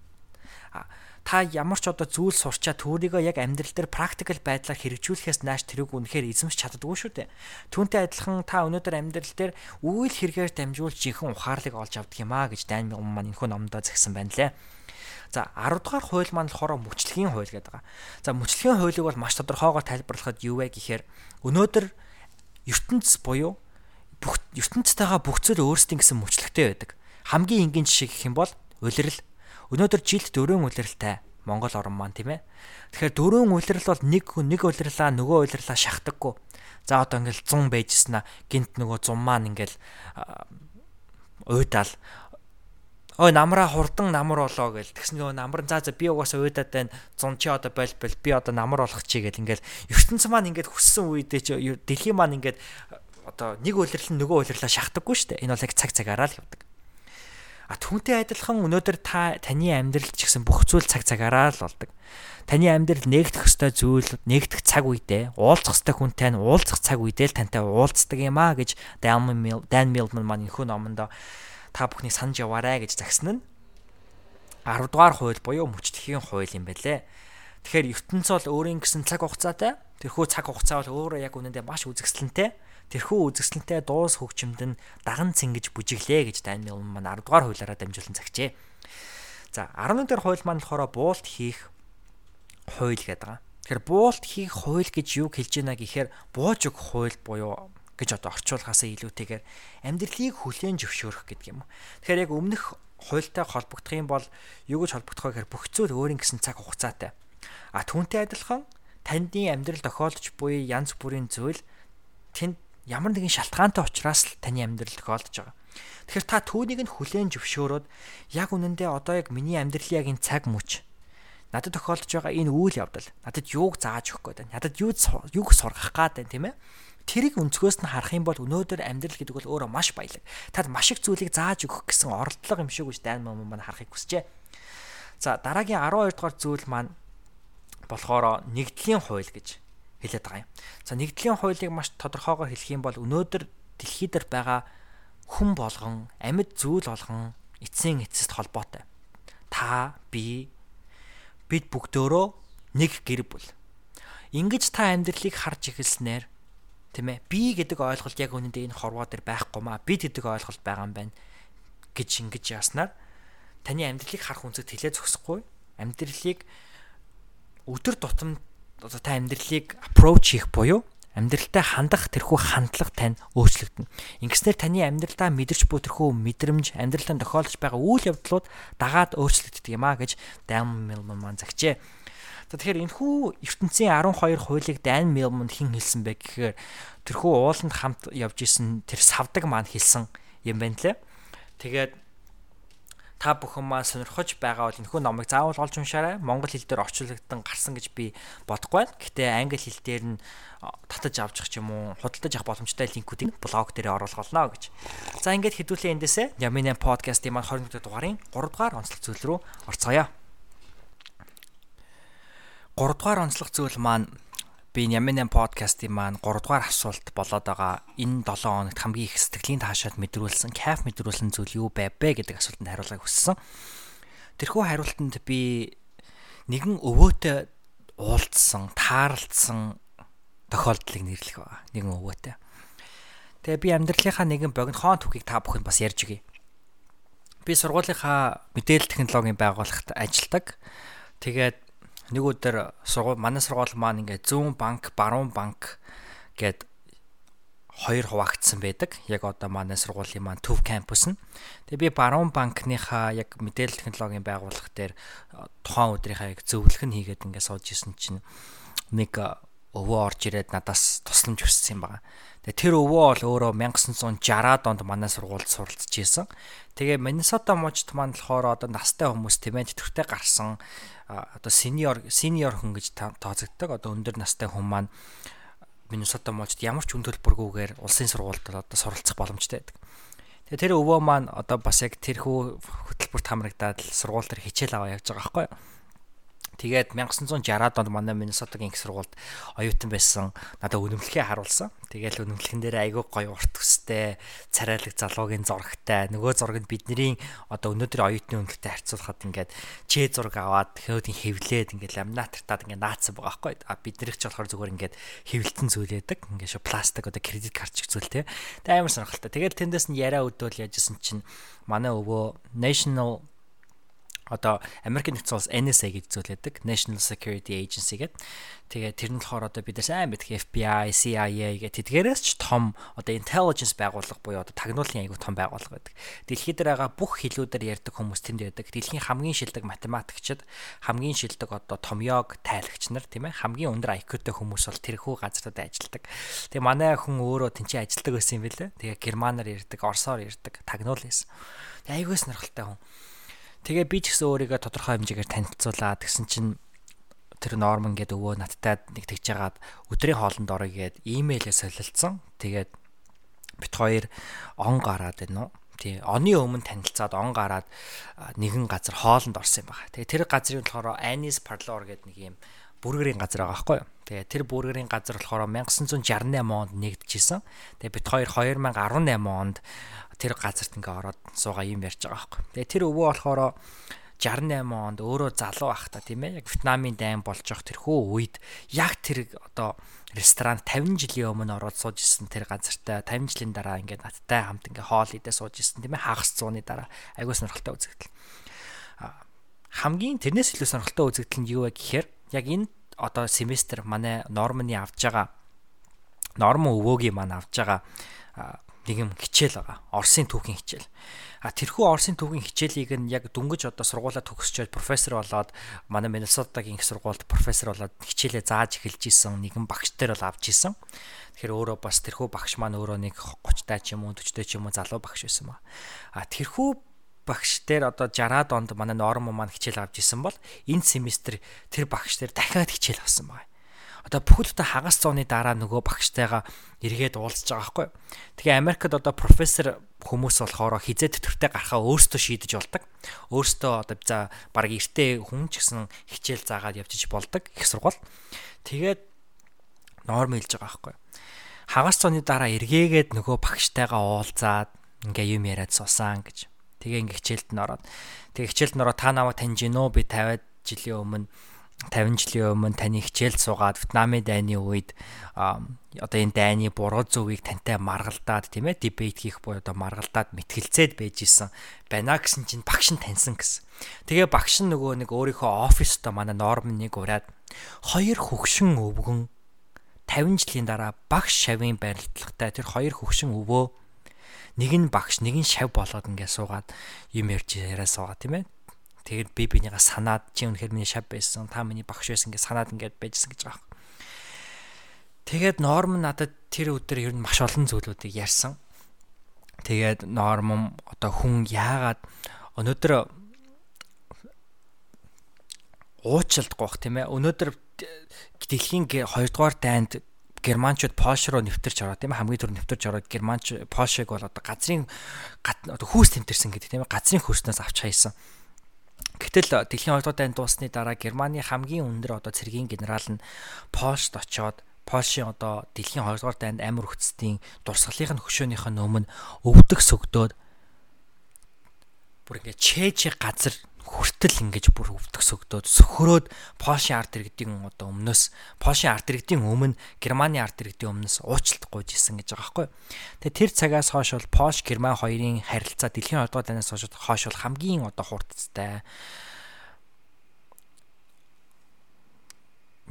Та ямар ч одоо зүйл сурчаа түүрийгөө яг амьдрал дээр практикал байдлаар хэрэгжүүлэхээс нааш тэрийг үнэхээр эзэмш чаддаггүй шүү дээ. Түүнтэй адилхан та өнөөдөр амьдрал дээр үйл хэрэгээр дамжуулж жинхэнэ ухаарлыг олж авдаг юм аа гэж Дайн маань энэхүү номдоо загсан байна лээ. За 10 дугаар хууль маань болохоор мөчлөгийн хууль гэдэг байгаа. За мөчлөгийн хуулийг бол маш тодорхойгоор тайлбарлахад юу вэ гэхээр өнөөдөр ертөнцийн буюу бүх ертөнцтэйгээ бүх зүйл өөрсдийн гэсэн мөчлөгтэй байдаг. Хамгийн энгийн жишээ гэх юм бол улирал. Өнөөдөр жилд дөрвөн улиралтай Монгол орн маань тийм ээ. Тэгэхээр дөрвөн улирал бол нэг нэг улирлаа нөгөө улирлаа шахдаггүй. За одоо ингээл 100 байжснаа гинт нөгөө 100 маань ингээл уйдаал ой намраа хурдан намар болоо гэл тэгсэн нөгөө намар за за би угаасаа уйдаад байна 100 чи одоо бол бол би одоо намар болох чи гэл ингээл ертөнцийн маань ингээд хүссэн үедээ чи дэлхийн маань ингээд одоо нэг нь нөгөө үйлрлээ шахдаггүй шүү дээ. Энэ бол яг цаг цагаараа л явдаг. А түүнтэй адилхан өнөөдөр та таны амьдрал ч гэсэн бүх зүйл цаг цагаараа л болдог. Таны амьдрал нэгдэх ёстой зүйл нэгдэх цаг үедээ уулзах ёстой хүнтэй нь уулзах цаг үедээ л тантай уулздаг юм а гэж Dan Millman маань энэхүү номонд та бүхнийг санаж яваарэ гэж загсан нь 10 дугаар хууль буюу мөчлөхийн хууль юм байлээ. Тэгэхээр ертөнц бол өөрийн гэсэн цаг хугацаатай. Тэрхүү цаг хугацаа бол өөрөө яг үнэндээ маш үзэсгэлэнтэй тэрхүү үзэсгэлэнтэй дуус хөгжимд нь даган цэнгэж бүжиглээ гэж Даниэл маань 10 дугаар хуулиараа дамжуулан загчээ. За 11 дугаар хууль маань болохоор буулт хийх хууль гэдэг. Тэгэхээр буулт хийх хууль гэж юу хэлж байна гэхээр бууж өгөх хууль буюу гэж одоо орчуулгаас илүүтэйгээр амьдралыг хүлээн зөвшөөрөх гэдэг юм. Тэгэхээр яг өмнөх хуультай холбогдох юм бол юу гэж холбогдох вэ гэхээр бүх зүйл өөрийн гэсэн цаг хугацаатай. А түүнтэй адилхан таны амьдрал тохиолдож буй янз бүрийн зүйл тэнд ямар нэгэн шалтгаантай учраас л таны амьдрал тохиолдож байгаа. Тэгэхээр та түүнийг нь хүлээн зөвшөөрөөд яг үнэндээ одоо яг миний амьдралын яг энэ цаг мөч надад тохиолдож байгаа энэ үйл явдал надад юуг зааж өгөх гээд байна. Надад юу юуг сургах гээд байна тийм ээ. Тэрийг өнцгөөс нь харах юм бол өнөөдөр амьдрал гэдэг бол өөрөө маш баялаг. Тад маш их зүйлийг зааж өгөх гэсэн оролдлого юм шиг үж дайн мөн маань харахыг хүсжээ. За дараагийн 12 дугаар зүйл маань болохоор нэгдлийн хууль гэж хэлээд байгаа юм. За нэгдлийн хуулийг маш тодорхойгоор хэлэх юм бол өнөөдөр дэлхий дээр байгаа хүн болгон амьд зүйл болгон эцсийн эцэст холбоотой. Та, би, бид бүгдөө нэг гэр бүл. Ингиж та амьдралыг харж эхэлснээр тийм ээ би гэдэг ойлголт яг үнэндээ энэ хорвоо дээр байхгүй маа бид гэдэг ойлголт байгаа юм байна гэж ингэж яаснаар таны амьдралыг харах үнцэд хилээ зөксөхгүй амьдралыг өдөр тутам одоо та амьдралыг approach хийх буюу амьдралтай хандах тэрхүү хандлага тань өөрчлөгдөнө. Ингэснээр таны амьдралдаа мэдэрч буй тэрхүү мэдрэмж амьдралдаа тохиолдож байгаа үйл явдлууд дагаад өөрчлөгддөг юм а гэж Dan Millman маань загчээ. За тэгэхээр энэхүү ертөнцийн 12 хуулийг Dan Millman хэн хэлсэн бэ гэхээр тэрхүү ууланд хамт явж исэн тэр савдаг маань хэлсэн юм байна лээ. Тэгээд та бүхэн маань сонирхож байгаа бол энэхүү номыг заавал олж уншаарай. Монгол хэл дээр орчуулгдан гарсан гэж би бодохгүй байна. Гэтэ англи хэл дээр нь татаж авчих ч юм уу, худалдаж авах боломжтой линкүүдийг блог дээр оруулах болно гэж. За ингээд хэдүүлээ эндээсээ Ямин подкастын маань 21 дугаарын 3 дугаар онцлог зүйл рүү орцгоё. 3 дугаар онцлог зүйл маань би Нямын подкастын маань 3 дугаар асуулт болоод байгаа энэ 7 хоногт хамгийн их сэтгэлийн таашаал мэдрүүлсэн, кайф мэдрүүлсэн зүйл юу байв бэ гэдэг асуултанд хариулгыг хүссэн. Тэрхүү хариултанд би нэгэн өвөөтэй уулзсан, таарлцсан тохиолдлыг нэрлэх байгаа. Нэгэн өвөөтэй. Тэгээ би амьдралынхаа нэгэн богинохон түүхийг та бүхэнд бас ярьж өгье. Би сургуулийнхаа мэдээлэл технологийн байгууллагт ажилладаг. Тэгээд нэг өдөр сургууль манай сургууль маань ингээд зүүн банк, баруун банк гэд хоёр хуваагдсан байдаг. Яг одоо манай сургуулийн маань төв кампус нь. Тэгээ би баруун банкныхаа яг мэдээлэл технологийн байгууллага дээр тухайн өдрийнхаа яг зөвлөх нь хийгээд ингээд сууж исэн чинь нэг өвөө орж ирээд надаас тусламж хүссэн юм байна. Тэгээ тэр өвөө бол өөрөө 1960-аад онд манай сургуульд суралцж исэн. Тэгээ Миннесота мужид маань болохоор одоо настай хүмүүс тийм ээ тэтгэвртэй гарсан одоо сениор сениор хүн гэж тооцогддог. Одоо өндөр настай хүн маань Миннесота мужид ямар ч үн төлбөргүйгээр улсын сургуульд одоо суралцах боломжтой байдаг. Тэгээ тэр өвөө маань одоо бас яг тэрхүү хөтөлбөрт хамрагдаад сургууль дээр хичээл аваа явж байгаа байхгүй юу? Тэгээд 1960-аад онд манай Миннесотагийн их сургуульд оюутан байсан надад үнэмлэхээ харуулсан. Тэгэл үнэмлэхэн дээр айгүй гоё урт төстэй, царайлаг залуугийн зурагтай. Нөгөө зурагт бидний одоо өнөөдөр оюутны үнэлтэд харьцуулахад ингээд чээ зураг аваад хөөдийн хэвлээд ингээд ламинатартаад ингээд наацсан байгаа байхгүй. А бид нэрч болохоор зүгээр ингээд хэвлэлтэн зүйлээдэг. Ингээд шо пластик одоо кредит карт ч зүйл те. Тэгээд амар сонирхолтой. Тэгээд тэндээс нь яриа өдөөл яжсэн чинь манай өвөө National одоо Америк нэгдсэн улс NSA гэж зүйлэдэг National Security Agency гэдэг. Тэгээ тэр нь болохоор одоо бид нар сайн мэдэх FBI, CIA гэх тэдгээрээс ч том одоо intelligence байгууллага буюу одоо тагнуулын аягүй том байгууллага байдаг. Дэлхийд байгаа бүх хэлүүдээр ярьдаг хүмүүс тэнд байдаг. Дэлхийн хамгийн шилдэг математикчид, хамгийн шилдэг одоо томьёог тайлагч нар тийм ээ хамгийн өндөр IQ-тэй хүмүүс бол тэрхүү газрууд ажилладаг. Тэгээ манай хүн өөрөө тэнцээ ажилладаг байсан юм билээ. Тэгээ германаар ярьдаг, орсоор ярьдаг, тагнуул байсан. Айгүй сонирхолтой хүн. Тэгээ би ч гэсэн өөрийгөө тодорхой хэмжээгээр танилцуулаад тэгсэн чинь тэр Норман гэдэг өвөө надтай нэг тэгж жагаад өдрийн хоолнд орё гэд имэйлээ солилцсон. Тэгээд бит хоёр он гараад байна уу? Тий. Оны өмнө танилцаад он гараад нэгэн газар хоолнд орсон юм байна. Тэгээ тэр газрын болохоор Anis Parlor гэдэг нэг юм бүргэрийн газар байгаа байхгүй юу? Тэгээ тэр бүргэрийн газар болохоор 1968 онд нэгдэжсэн. Тэгээ бит хоёр 2018 онд тэр газарт ингээ ороод суугаа юм ярьж байгаа байхгүй. Тэгээ тэр өвөө болохоор 68 онд өөрөө залуу байхдаа тийм ээ яг Вьетнамын дайм болж явах тэрхүү үед яг тэр одоо ресторан 50 жилийн өмнө ороод сууж исэн тэр газартаа 50 жилийн дараа ингээд надтай хамт ингээ хоол идээ сууж исэн тийм ээ хагас цууны дараа айгуу сонирхолтой үзэгдэл. Хамгийн тэрнээс илүү сонирхолтой үзэгдэл нь юу вэ гэхээр яг энэ одоо семестр манай нормны авж байгаа норм өвөөгийн маань авж байгаа нэг юм хичээл байгаа. Орсын түүхийн хичээл. А тэрхүү Орсын түүхийн хичээлийг нь яг дүнгэж одоо сургуулаа төгсчөөд профессор болоод манай Миннесотагийн их сургуульд профессор болоод хичээлээ зааж эхэлж исэн нэгэн багш дээр бол авч исэн. Тэгэхээр өөрөө бас тэрхүү багш маань өөрөө нэг 30 таа ч юм уу 40 таа ч юм уу залуу багш байсан ба. А тэрхүү багш дээр одоо 60-аад онд манай норм маань хичээл авч исэн бол энэ семестр тэр багш дээр дахиад хичээл авсан байна одоо бүхэл бүтэн хагас цооны дараа нөгөө багштайгаа эргээд уулзж байгаа байхгүй. Тэгээ Америкт одоо профессор хүмүүс болохоор хизээ төтөртэй гарахаа өөрсдөө шийдэж болдог. Өөрсдөө одоо за баг эртээ хүн ч гэсэн хичээл заагаад явчих болдог их сургууль. Тэгээд норм хэлж байгаа байхгүй. Хагас цооны дараа эргээгээд нөгөө багштайгаа уулзаад ингээ юм яриад суусан гэж. Тэгээ ингээ хичээлд нь ороод. Тэгээ хичээлд нь ороод та намайг таньж гинөө би 50 жилийн өмнө 50 жилийн өмнө таны хичээлд суугаад Вьетнамын дайны үед одоо энэ дайны буруу зөвийг тантай маргалдаад тийм ээ дебейт хийх буюу одоо маргалдаад мэтгэлцээд байж исэн. Байна гэсэн чинь багш нь таньсан гэсэн. Тэгээ багш нь нөгөө нэг өөрийнхөө оффистоо манай норм нэг ураад хоёр хөгшин өвгөн. 50 жилийн дараа багш шавын барилдлагатай тэр хоёр хөгшин өвөө. Нэг нь багш нэг нь шав болоод ингээд суугаад юм ярьж яриа суугаа тийм ээ Тэгээд би бинийгаа санаад чи үнэхээр миний шав байсан. Та миний багш байсан гэж санаад ингээд байжсан гэж байгаа. Тэгээд норм надад тэр өдөр ер нь маш олон зүйлүүдийг ярьсан. Тэгээд норм одоо хүн яагаад өнөөдөр уучлалтгүй бах тийм ээ. Өнөөдөр дэлхийн 2 дугаар дайнд германчууд Польш руу нэвтэрч ороод тийм хамгийн түрүү нэвтэрч ороод германч Польшиг бол одоо газрын одоо хүүс тэмтэрсэн гэдэг тийм газрын хөрснөөс авч хайсан. Гэтэл дэлхийн 2 дугаар дайнд дуусны дараа Германы хамгийн өндөр одоо цэргийн генерал нь Польшд очоод Польшийн одоо дэлхийн 2 дугаар дайнд амар хүчтийн дурсгалын хөшөөнийх нь өмнө өвдөг сөгдөөд бүр ингээд чэжи газар хүртэл ингэж бүр өвдөх сөгдөөд сөхрөөд Польшийн ард иргэдийн одоо өмнөөс Польшийн ард иргэдийн өмнө Германы ард иргэдийн өмнөөс уучлалт гуйж исэн гэж байгаа байхгүй. Тэгээ тэр цагаас хойш бол Польш Герман хоёрын харилцаа дэлхийн 2 дугаар дайнаас хойш бол хамгийн одоо хурдтай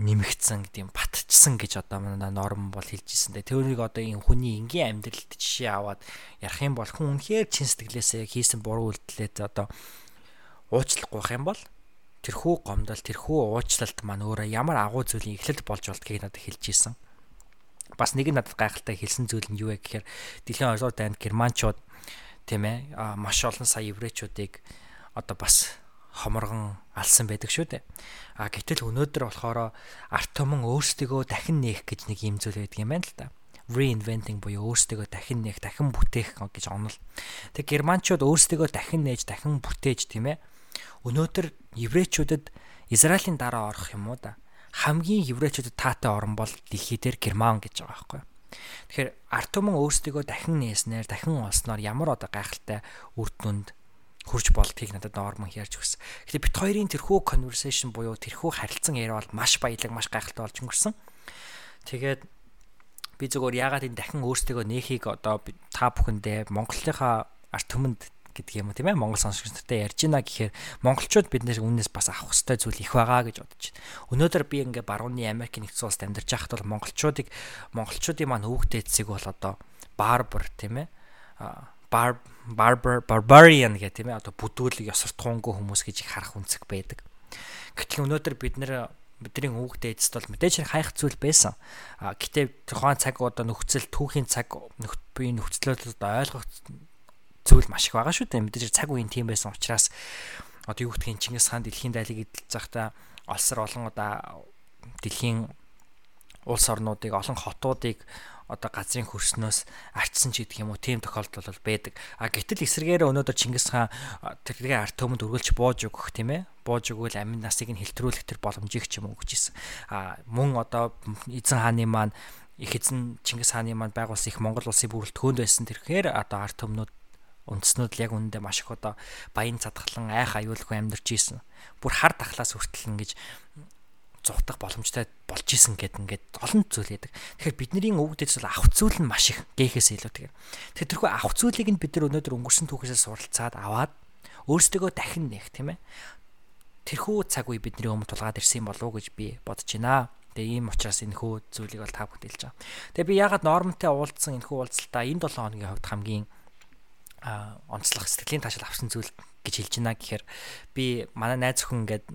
нэмэгдсэн гэдэг юм батчихсан гэж одоо манай норм бол хэлж ирсэн. Тэрийг одоо энэ хүний энгийн амьдралд жишээ аваад ярих юм бол хүн үнэхээр чин сэтгэлээсээ хийсэн буруу үйлдэлээ одоо уучлахгүй юм бол тэрхүү гомдол тэрхүү уучлалт маань өөрөө ямар агуу зүйлийн эхлэл болж болдгийг надад хэлж ийсэн. Бас нэг нь надад гайхалтай хэлсэн зүйл нь юу вэ гэхээр дэлхийн оролцоо дайнд германчууд тийм ээ маш олон сая еврейчүүдийг одоо бас хоморгон алсан байдаг шүү дээ. А гэтэл өнөөдөр болохоор арт түмэн өөрсдөө дахин нээх гэж нэг юм зүйл байдаг юм байна л да reinventing буюу өөрсдөө дахин нээх, дахин бүтээх гэж онол. Тэг германчууд өөрсдөө дахин нээж, дахин бүтээж тийм ээ өнөөдөр еврейчүүдэд Израилийн дараа орох юм уу да? Хамгийн еврейчүүдэд таатай орн бол дэлхий дээр Герман гэж байгаа байхгүй юу? Тэгэхээр арт түмэн өөрсдөө дахин нээснээр дахин олсноор ямар одоо гайхалтай үр дүнд хурж болдгийг надад нормон ярьж өгсөн. Тэгэхээр бит хоёрын тэрхүү conversation буюу тэрхүү харилцан яриа бол маш баялаг, маш гайхалтай болж өнгөрсөн. Тэгээд би зөвхөн ягаад энэ дахин өөрсдөө нээхийг одоо та бүхэндээ Монголынхаа арт түмэнд гэдэг юм тийм ээ Монгол сонсогчдод ярьж байна гэхээр монголчууд биднээс үннээс бас авах хэрэгтэй зүйл их байгаа гэж бодож байна. Өнөөдөр би ингээ барууны Америк нэгдсэн улсад амьдарч байхад бол монголчуудыг монголчуудын маань өвгтэй эцэг бол одоо барбар тийм ээ бар barbar barbarian гэх тийм ээ одоо бүдүүлэг ёсортхуунгүй хүмүүс гэж их харах үнцэг байдаг. Гэтэл өнөөдөр бид нэр бидний өвгтэй эцэст бол мэдээж хайх зүйл байсан. А гэтээ тухайн цаг одоо нөхцөл түүхийн цаг би нөхцлөд одоо ойлгох зүйл маш их байгаа шүү дээ. Мэдээж цаг үеийн тийм байсан учраас одоо юу гэдгийг Чингис хаан дэлхийн дайлыг эдэлж захта олсор олон одоо дэлхийн улс орнуудыг олон хотуудыг одоо газрын хөрснөөс арчсан ч гэдэг юм уу тийм тохиолдол бол байдаг. А гэтэл эсрэгээр өнөөдөр Чингис хаан тэргээ арт төмөнд өргөлж бууж өгөх тийм ээ. Бууж өгвөл амин насыг нь хэлтрүүлэх тэр боломжийг ч юм уу өгч исэн. А мөн одоо эзэн хааны маань их эзэн Чингис хааны маань байгуулсан их Монгол улсын бүрэлдэхүүнд байсан тэрхээр одоо арт төмнүүд үндэснүүд л яг үүндээ маш их одоо баян цадгалан айх аюулгүй амьдарч ийсэн. Бүр хар дахлаас хүртэл ингэж зугтах боломжтой болж исэн гэд ингээд олон зүйл яадаг. Тэгэхээр бидний өвгдөж бол авах зүйл нь маш их гээхээс илүү тэгээ. Тэгэхээр тэрхүү авах зүйлийг нь бид нар өнөөдөр өнгөрсөн түүхээсээ суралцаад аваад өөрсдөө дахин нээх тийм ээ. Тэрхүү цаг үе бидний өмнө тулгаад ирсэн болов уу гэж би бодож байна. Тэгээ ийм учраас энэ хөө зүйлийг бол та бүхэнд хэлж байгаа. Тэгээ би ягаад нормтой уулзсан энэ хөө уулзалтаа энэ 7 хоногийн хувьд хамгийн онцлог сэтгэлийн таашаал авсан зүйл гэж хэлж байна гэхээр би манай найз өхөн ингээд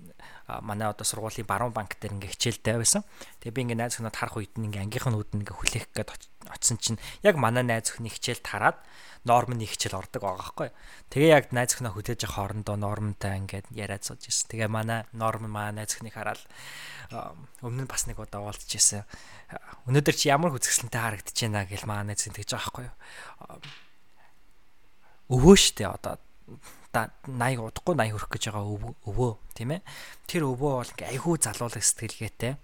манай одоо сургуулийн баруун банк дээр ингээ хичээлтэй байсан. Тэгээ би ингээ найз өхнөд харах үед ингээ ангийнхан нүд ингээ хүлээх гээд очсон чинь яг манай найз өхний хичээл тараад нормны хичээл ордог байгаа байхгүй. Тэгээ яг найз өхнөө хүлээж авах хоорондоо нормтой ингээд яриад сууж ирсэн. Тэгээ манай норм манай найз өхнийг хараад өмнө нь бас нэг удаа уулзж ирсэн. Өнөөдөр чи ямар хүзгсэлэнтэй харагдаж байна гэл манай найз тэгж байгаа байхгүй өвөө штэ одоо 80 удахгүй 80 хүрэх гэж байгаа өвөө тийм ээ. Тэр өвөө бол ингээ айгүй залуулах сэтгэлгээтэй.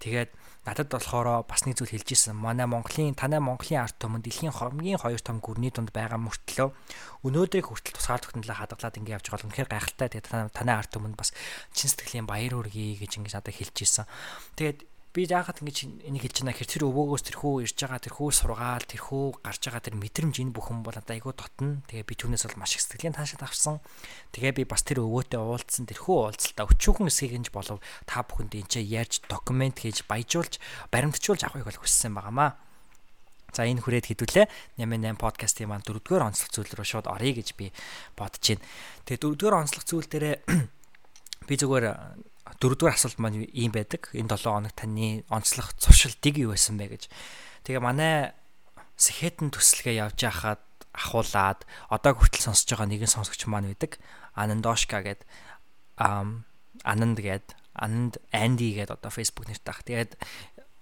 Тэгээд надад болохоор бас нэг зүйл хэлж ирсэн манай Монголын танай Монголын арт түмэн дэлхийн хамгийн хоёр том гүрний дунд байгаа мөртлөө өнөөдрийг хүртэл тусгаар тогтнолоо хадгалаад ингээ явж байгаа юм хэрэг гайхалтай. Тэгээд танай арт түмэнд бас чин сэтгэлийн баяр хүргэе гэж ингээ надад хэлж ирсэн. Тэгээд би яагаад ингэж энийг хэлж байна гэхээр тэр өвөөгөөс тэрхүү ирж байгаа тэрхүү сургаал тэрхүү гарч байгаа тэр мэдрэмж энэ бүхэн бол надад айгүй дотно. Тэгээ би түүнээс бол маш их сэтгэлийн таашаал авсан. Тэгээ би бас тэр өвөөтэй уулзсан тэрхүү уулзалтаа өчүүхэн эсгийг нь болов. Та бүхэнд энэ ч ярьж документ хийж баяжуулж баримтжуулж авахыг бол хүссэн байнамаа За энэ хүрээд хэдүүлээ. 88 подкастын маань дөрөвдүгээр онцлог зүйл рүү шууд оръё гэж би бодож байна. Тэгээ дөрөвдүгээр онцлог зүйл дээрээ би зүгээр дөрөвдүгээр асуулт маань ийм байдаг. Энэ 7 хоног таны онцлог зуршилтыг юу байсан бэ гэж. Тэгээ манай сэхэтэн төсөлгөө явж байхад ахуулаад одоо хүртэл сонсож байгаа нэгэн сонсогч маань байдаг. Анандошка гэдэг ам Ананд гэдэг Ананд Анди гэдэг одоо Facebook нэртэй ах. Тэгээд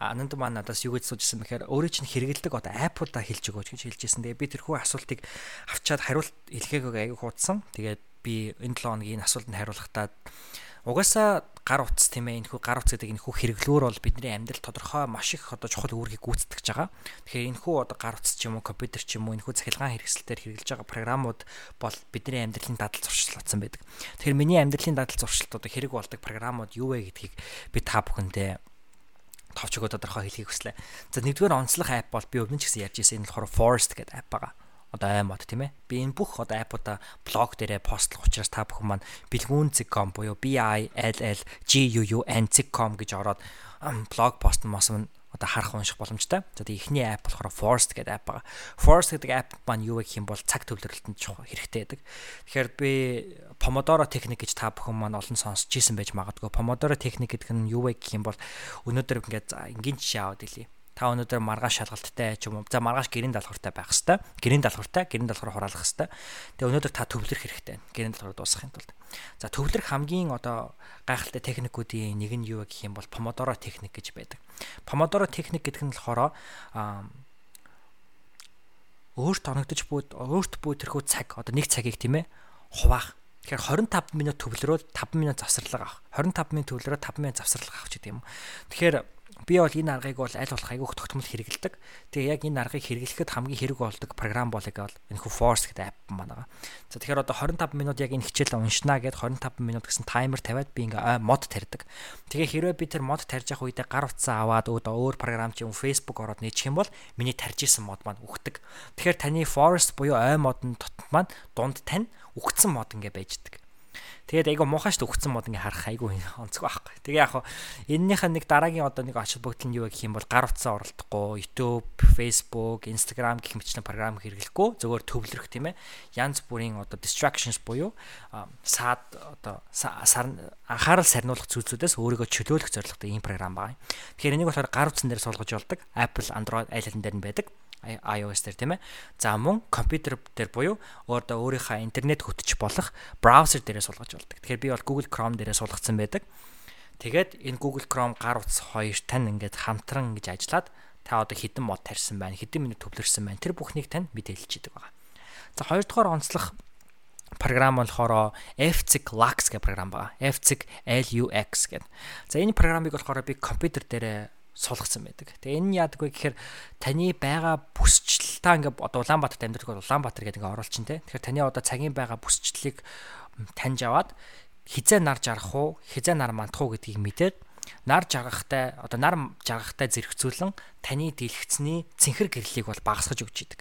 Ананд маань надаас юу гэж суужсэн бэхээр өөрөө чинь хэрэгэлдэг одоо аппуудаа хэлж өгөөч гэж хэлжсэн. Тэгээ би тэрхүү асуултыг авчаад хариулт хэлхээгөө аягүй хуудсан. Тэгээд би энэ 7 хоногийн асуултанд хариулахдаа Угаасаа гар утас тийм ээ энэхүү гар утас гэдэг энэхүү хэрэглүүр бол бидний амьдрал тодорхой маш их одоо чухал үүргийг гүйцэтгэж байгаа. Тэгэхээр энэхүү одоо гар утас ч юм уу компьютер ч юм уу энэхүү цахилгаан хэрэгсэлээр хэрэгжилж байгаа програмууд бол бидний амьдралын дадал зуршил болсон байдаг. Тэгэхээр миний амьдралын дадал зуршилт одоо хэрэг болдог програмууд юу вэ гэдгийг би та бүхэндээ товч өгөө тодорхой хэлхийг хүслээ. За нэгдүгээр онцлог апп бол би өвнө ч гэсэн ярьж ирсэн энэ болохоор Forest гэдэг апп байгаа одоо аймод тийм ээ. Би энэ бүх одоо аппуудаа блог дээрээ постлох учраас та бүхэн маань бэлгүүн.com буюу b i l l g u u n.com гэж ороод блог пост мос одоо харах унших боломжтой. За тэгээ эхний app болохоор Forest гэдэг app байгаа. Forest гэдэг app маань юу гэх юм бол цаг төвлөрөлтөнд чухал хэрэгтэй байдаг. Тэгэхээр би Pomodoro техник гэж та бүхэн маань олон сонсч ийсэн байж магадгүй. Pomodoro техник гэдэг нь юу вэ гэх юм бол өнөөдөр ингээд за энгийн жишээ аваад илий та өнөөдөр маргааш шалгалттай ч юм уу. За маргааш гэрийн даалгавартай байх хэвээр. Гэрийн даалгавартай, гэрийн даалгавар хураалгах хэвээр. Тэгээ өнөөдөр та төвлөрөх хэрэгтэй. Гэрийн даалгавар дуусгахын тулд. За төвлөрөх хамгийн одоо гайхалтай техникүүдийн нэг нь юу гэх юм бол Pomodoro техник гэж байдаг. Pomodoro техник гэдэг нь болохоор өөрт оногдож буй өөрт буй тэрхүү цаг одоо нэг цагийг тийм ээ хуваах Тэгэхээр 25 минут төвлөрөөд 5 минут завсарлага авах. 25 минут төвлөрөөд 5 минут завсарлага авах гэдэг юм. Тэгэхээр би бол энэ аргыг бол аль болох айгүйх тогтмол хэрэгэлдэг. Тэгээ яг энэ аргыг хэрэглэхэд хамгийн хэрэг болдог програм болыг бол энэ хүү Force гэдэг app маань байгаа. За тэгэхээр одоо 25 минут яг энэ хичээлээ уншнаа гэд 25 минут гэсэн таймер тавиад би ингээ мод тарьдаг. Тэгээ хэрвээ би тэр мод тарьж явах үедээ гар утсаа аваад өөр програм ч юм Facebook ороод нээчих юм бол миний тарьж исэн мод маань үхдэг. Тэгэхээр таны Forest буюу ой модын тот маань дунд тань үхсэн мод ингээ байждаг. Тэгээд айгу муухай шүү өгцөн мод ингээ харах айгу онцгой байхгүй. Тэгээ яг хаа эннийхээ нэг дараагийн одоо нэг ач холбогдол нь юу гэх юм бол гар утсаа оролдохгүй, YouTube, Facebook, Instagram гэх мэтчлийн програм хэрэглэхгүй, зөвөр төвлөрөх тийм ээ. Янз бүрийн одоо distractions буюу саад одоо анхаарал сарниулах зүйлсүүдээс өөрийгөө чөлөөлөх зорилготой ийм програм байгаа. Тэгэхээр энийг болохоор гар утсан дээр суулгаж болдог. Apple, Android айл алин дээр нь байдаг iOS дээр тийм ээ. За мөн компьютер дээр буюу өөрдөө өөрийнхөө интернет хөтж болох браузер дээрээ суулгаж болдог. Тэгэхээр би бол Google Chrome дээрээ суулгацсан байдаг. Тэгээд энэ Google Chrome гар утас хоёр тань ингээд хамтран гэж ажиллаад та одоо хэдэн мод тарьсан байна, хэдэн минут төвлөрсөн байна. Тэр бүхнийг тань мэдээлж идэг байгаа. За хоёрдугаар онцлог програм болохоор FCG Lux гэх програм байгаа. FCG LUX гэдэг. За энэ програмыг болохоор би компьютер дээр суулгацсан байдаг. Тэгээ энэ яадаг вэ гэхээр таны байгаа бүсчлэл та ингээ одоо Улаанбаатарт амьдардаг бол Улаанбаатар гэдэг ингээ оруулчин те. Тэгэхээр таны одоо цагийн байгаа бүсчлэлийг таньж аваад хизээ нар жарах уу, хизээ нар мандах уу гэдгийг мэдээд нар жаргахтай одоо нар жаргахтай зэрэгцүүлэн таны дэлгэцний цэнхэр гэрлийг бол багасгаж өгч идэг.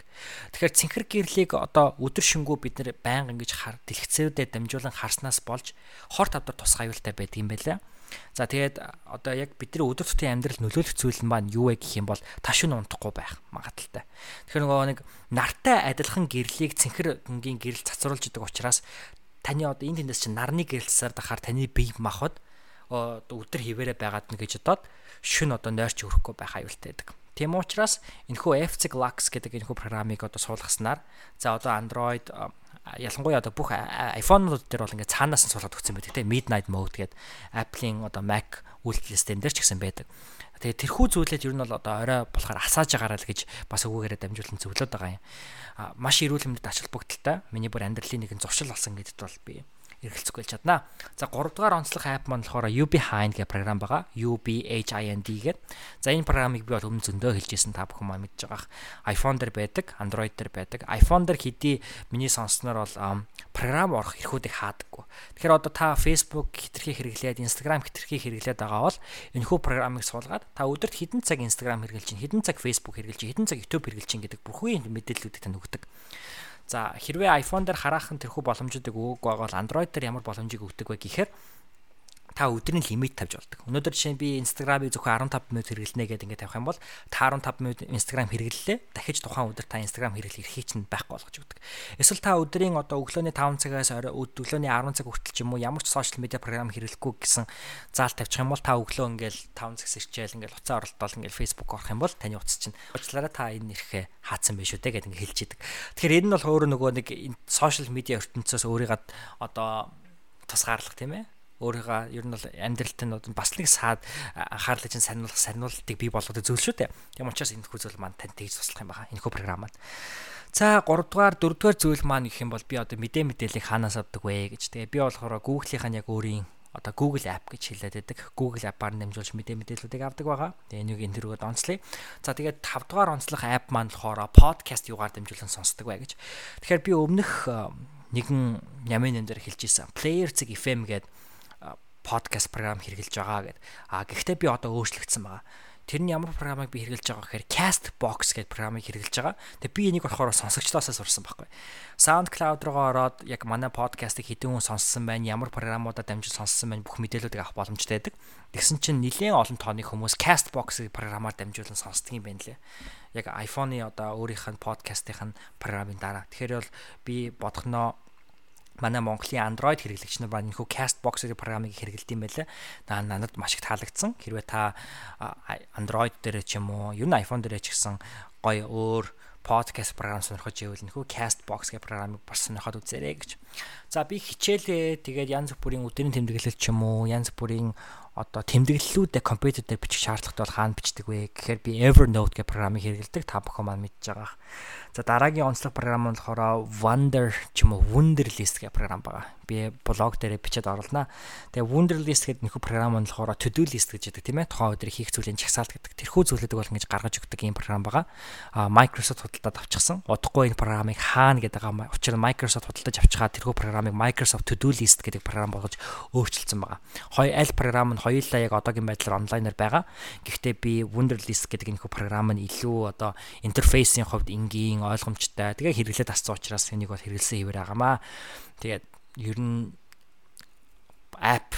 Тэгэхээр цэнхэр гэрлийг одоо өдөр шөнөгүй бид нэр байнга ингэж хар дэлгэцүүдэд дамжуулан харснаас болж хор тавдар тусгай аюултай байдаг юм байлаа. За тэгээд одоо яг бидний өдөр тутмын амьдрал нөлөөлөх зүйл нь маань юу вэ гэх юм бол ташуун унтахгүй байх магадaltaй. Тэгэхээр нөгөө нэг нартай адилхан гэрлийг цэнхэргийн гэрэл цацруулж идэг учраас таны одоо энэ тэндээс чинь нарны гэрэлсээр дахаар таны бие махбод өдөр хിവэрэ байгаад нь гэж бодоод шүн одоо нойрч өрөхгүй байх аюултай байдаг. Тийм учраас энэхүү FC Lux гэдэг энэхүү програмыг одоо суулгаснаар за одоо Android ялангуяа одоо бүх iPhone-ууд дээр бол ингээд цаанаас нь суулгаад өгсөн байдаг тийм Midnight Mode гэдэг Apple-ийн одоо Mac үйлдэлстэн дээр ч гэсэн байдаг. Тэгээ тэрхүү зүйлээд ер нь бол одоо орой болохоор асааж байгаараа л гэж бас өгөөгээрээ дамжуулан зөвлөд байгаа юм. Маш эрүүл мэндэд ач холбогдолтой. Миний бүр амьдралын нэгэн зуршил болсон гэдэгт бол би эргэлзэхгүй л чаднаа. За 3 дугаар онцлог app маань болохоор UB Hind гэх програм байгаа. UBHIND гэдэг. За энэ програмыг би бол өмнө зөндөө хэлжсэн та бүхэн маань мэдж байгаа. iPhone дээр байдаг, Android дээр байдаг. iPhone дээр хэдий миний сонссноор бол програм орох эрхүүдийг хаадаггүй. Тэгэхээр одоо та Facebook хитрхи хэрэглээд, Instagram хитрхи хэрэглээд байгаа бол энэхүү програмыг суулгаад та өдөрт хэдэн цаг Instagram хэрэглэж чинь, хэдэн цаг Facebook хэрэглэж чинь, хэдэн цаг YouTube хэрэглэж чинь гэдэг бүхний мэдээллүүдийг тань өгдөг. За хэрвээ iPhone дээр хараахан тэрхүү боломжуудыг өгөөг байгаа бол Android дээр ямар боломжийг өгдөг вэ гэхээр та өдрийн лимит тавьж болдог. Өнөөдөр жишээ нь би Instagram-ыг зөвхөн 15 минут хэрэглэнэ гэдэг ингээд тавих юм бол та 15 минут Instagram хэрэглэлээ дахиж тухайн өдөр та Instagram хэрэглэх эрхийг чинь байхгүй болгож өгдөг. Эсвэл та өдрийн одоо өглөөний 5 цагаас өглөөний 10 цаг хүртэл ч юм уу ямар ч сошиал медиа програм хэрэглэхгүй гэсэн заал тавьчих юм бол та өглөө ингээл 5 цаг сэрчээл ингээл уцаа оролдоол ингээл Facebook орох юм бол таны утас чинь уучлаарай та энэ нэрхээ хаацсан байх шүү дээ гэдэг ингээд хэлж идэг. Тэгэхээр энэ нь бол өөрөө нөгөө нэг сошиал медиа ертөнцөөс өөрийгөө одоо тусгаарлах тийм ээ өөрийнхөө ер нь бол амьдралд нь бас нэг саад анхаарлыг чинь сануулах сануултыг бий болгоход зөвл шүү дээ. Тийм учраас энэ хүү зүйл маань тань тэгж туслах юм байна. Энэ хүү програм маань. За 3 дугаар 4 дугаар зүйл маань гэх юм бол би одоо мэдээ мэдээллийг хаанаас авдаг вэ гэж. Тэгээ би болохоор Google-ийн яг өөрийн одоо Google app гэж хэлээд байдаг. Google app-аар нэмжүүлж мэдээ мэдээллүүдийг авдаг байгаа. Тэгээ энийг энэ төрөд онцлоё. За тэгээд 5 дугаар онцлох app маань болохоор podcast юугаар дэмжүүлэн сонсдог бай гэж. Тэгэхээр би өмнөх нэгэн ямын нэр хэлж исэн. Player Zig FM гэдэг подкаст програм хэрэгжилж байгаа гэд. А гэхдээ би одоо өөрчлөгдсөн байгаа. Тэр нь ямар програмыг би хэрэгжилж байгаа гэхээр Castbox гэдэг програмыг хэрэгжилж байгаа. Тэгээ би энийг болохоор сонсогчдоосоо сурсан байхгүй. SoundCloud руу ороод яг манай подкастыг хэдэн хүн сонссон байна, ямар програмуудаар дамжин сонссон байна бүх мэдээллүүдийг авах боломжтой байдаг. Тэгсэн чинь нэлээд олон тооны хүмүүс Castbox-ыг програмаар дамжуулан сонсдог юм байна лээ. Яг iPhone-ы одоо өөрийнх нь подкастын програмын дараа. Тэгэхээр бол би бодгоноо манай Монголын Android хэрэглэгч нар байна нөхөө Castbox-ийн програмыг хэрэгэлдэг юм байлаа. Надад маш их таалагдсан. Хэрвээ та Android дээр ч юм уу, ер нь iPhone дээр ч гэсэн гоё өөр подкаст програм сонирхож ивэл нөхөө Castbox гэх програмыг бас сонирхоод үзээрэй гэж. За би хичээлээ тэгээд янз бүрийн өдрийн тэмдэглэл ч юм уу, янз бүрийн одоо тэмдэглэлүүдээ компьютер дээр бичих шаардлагатай бол хаана бичдэг вэ гэхээр би Evernote гэх програмыг хэрэглэдэг та бүхэн маань мэдж байгаа. За дараагийн онцлог програм нь болохоор Wonder ч юм уу Wunderlist гэх програм байгаа. би блог дээр бичээд оруулнаа. Тэгээ Wunderlist гэдэг нөхөр програм нь болохоор to do list гэж яддаг тийм ээ. Тухайн өдрийн хийх зүйлийн чагсаалт гэдэг. Тэрхүү зүйлүүдийг бол ингэж гаргаж өгдөг ийм програм байгаа. А Microsoft худалдаад авчихсан. Удахгүй энэ програмыг хаана гэдэг байгаа. Учир нь Microsoft худалдаж авчихаа тэрхүү програмыг Microsoft to do list гэдэг програм болгож өөрчилсөн байгаа. Хоёр аль програм нь хоёулаа яг одоогийн байдлаар онлайнаар байгаа. Гэхдээ би Wunderlist гэдэг энэ програм нь илүү одоо интерфейсийн хувьд энгийн ойлгомжтой. Тэгээ хэрэглээд асцсан учраас энийг бол хэрэглэсэн хэвээр байгаамаа. Тэгээд ер нь app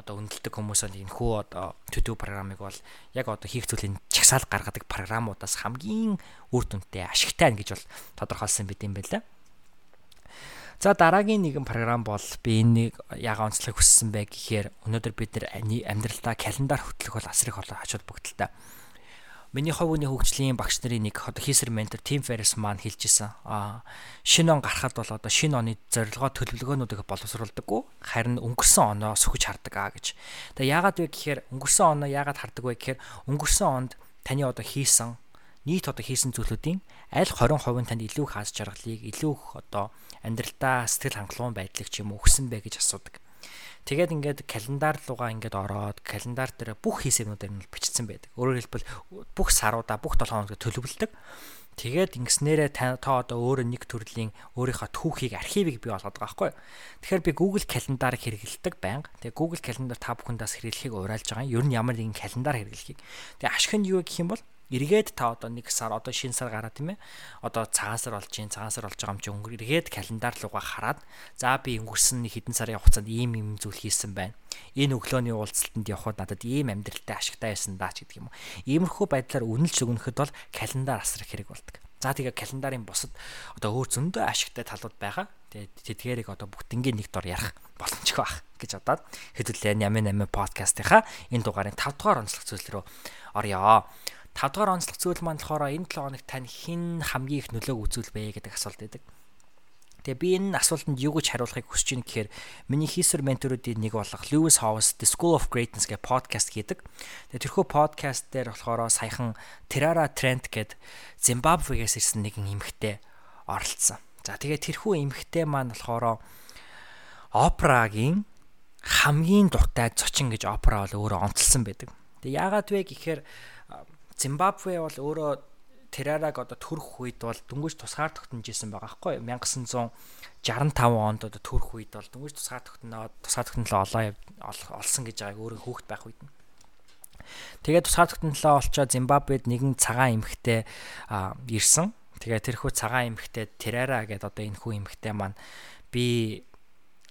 одоо үнэлдэг хүмүүс бол энэ хүү одоо төдөө програмыг бол яг одоо хийх зүйлийн чагсаал гаргадаг програмуудаас хамгийн үр дүнтэй ашигтай гэж бол тодорхойлсон байт юм байна. За дараагийн нэгэн програм бол би энийг яга онцлог хүссэн бэ гэхээр өнөөдөр бид нар амьдралдаа календар хөтлөх бол асар их ач холбогдолтой. Миний ховны хөгжлийн багш нарын нэг одоо хийсэр ментор Тим Феррис маань хэлж исэн. Аа шинэ он гарахад бол одоо шинэ оны зорилгоо төлөвлөгөөнүүдийг боловсруулдаггүй харин өнгөрсөн оноо сөхөж хардаг аа гэж. Тэгээ яагаад вэ гэхээр өнгөрсөн оноо яагаад хардаг вэ гэхээр өнгөрсөн онд таны одоо хийсэн нийт одоо хийсэн зүйлүүдийн аль 20% танд илүү их хааж жаргалыг илүү их одоо амьдралдаа сэтгэл хангалуун байдлыг ч юм уу өгсөн бэ гэж асуудаг. Тэгээд ингээд календар руугаа ингээд ороод календар дээр бүх хийсэнүүдээр нь бичсэн байдаг. Өөрөөр хэлбэл бүх саруудаа бүх 7 хоног төлөвлөлдөг. Тэгээд ингэснээрээ та одоо өөрөө нэг төрлийн өөрийнхөө түүхийг архивыг бий болгоод байгаа байхгүй. Тэгэхээр би Google календарыг хэрэглэдэг байнга. Тэгээ Google календар та бүхэндээс хэрэглэхийг уриалж байгаа. Ер нь ямар нэгэн календар хэрэглэхийг. Тэгээ ашиг нь юу гэх юм бол эргээд та одоо нэг сар одоо шинэ сар гараад тийм ээ. Одоо цагаан сар болж гин цагаан сар болж байгаа юм чи өнгөр эргээд календар руугаа хараад за би өнгөрсөн нэг хэдэн сарын хугацаанд ийм юм зүйл хийсэн байна. Энэ өглөөний уулзалтанд явхад надад ийм амьдралтай ашигтай байсан даа ч гэдэг юм. Иймэрхүү байдлаар үнэлж өгнөхөд бол календар асар их хэрэг болдог. За тэгээ календарын бусад одоо өөр зөндөө ашигтай талууд байгаа. Тэгээд тэдгээрийг одоо бүгднгийн нэг дор ярих боломжтой байх гэж бодоод хэдүүлээ 88 подкастынхаа энэ дугаарын 5 дугаар онцлог зүйлрүү орё. 5 дугаар онцлог зүйл маань болохоор энэ 7 хоног тань хэн хамгийн их нөлөөг үзүүлвэ гэдэг асуулт байдаг. Тэгээ би энэ асуултанд юу гэж хариулахыг хүсэж байна гэхээр миний хийсвэр менторуудын нэг болох Lewis Howes The School of Greatness гэх подкаст хийдэг. Тэгээ тэрхүү подкаст дээр болохоор саяхан Terara Trent гэд Зимбабвегээс ирсэн нэгэн эмэгтэй оролцсон. За тэгээ тэрхүү эмэгтэй маань болохоор Опрагийн хамгийн дуртай зочин гэж опера бол өөрөө онцлсан байдаг. Тэгээ яагаад вэ гэхээр Зимбабве бол өөрөө Терараг одоо төрөх үед бол дөнгөж тусгаар тогтнож исэн байгаа байхгүй 1965 онд одоо төрөх үед бол дөнгөж тусгаар тогтноо тусгаар тогтнолоо олоо олсон гэж байгааг өөрөө хөөхт байх үед нь Тэгээд тусгаар тогтнолоо олчоо Зимбабвед нэгэн цагаан эмхтэй ирсэн. Тэгээд тэрхүү цагаан эмхтэй Терара гэдэг одоо энэ хүү эмхтэй маань би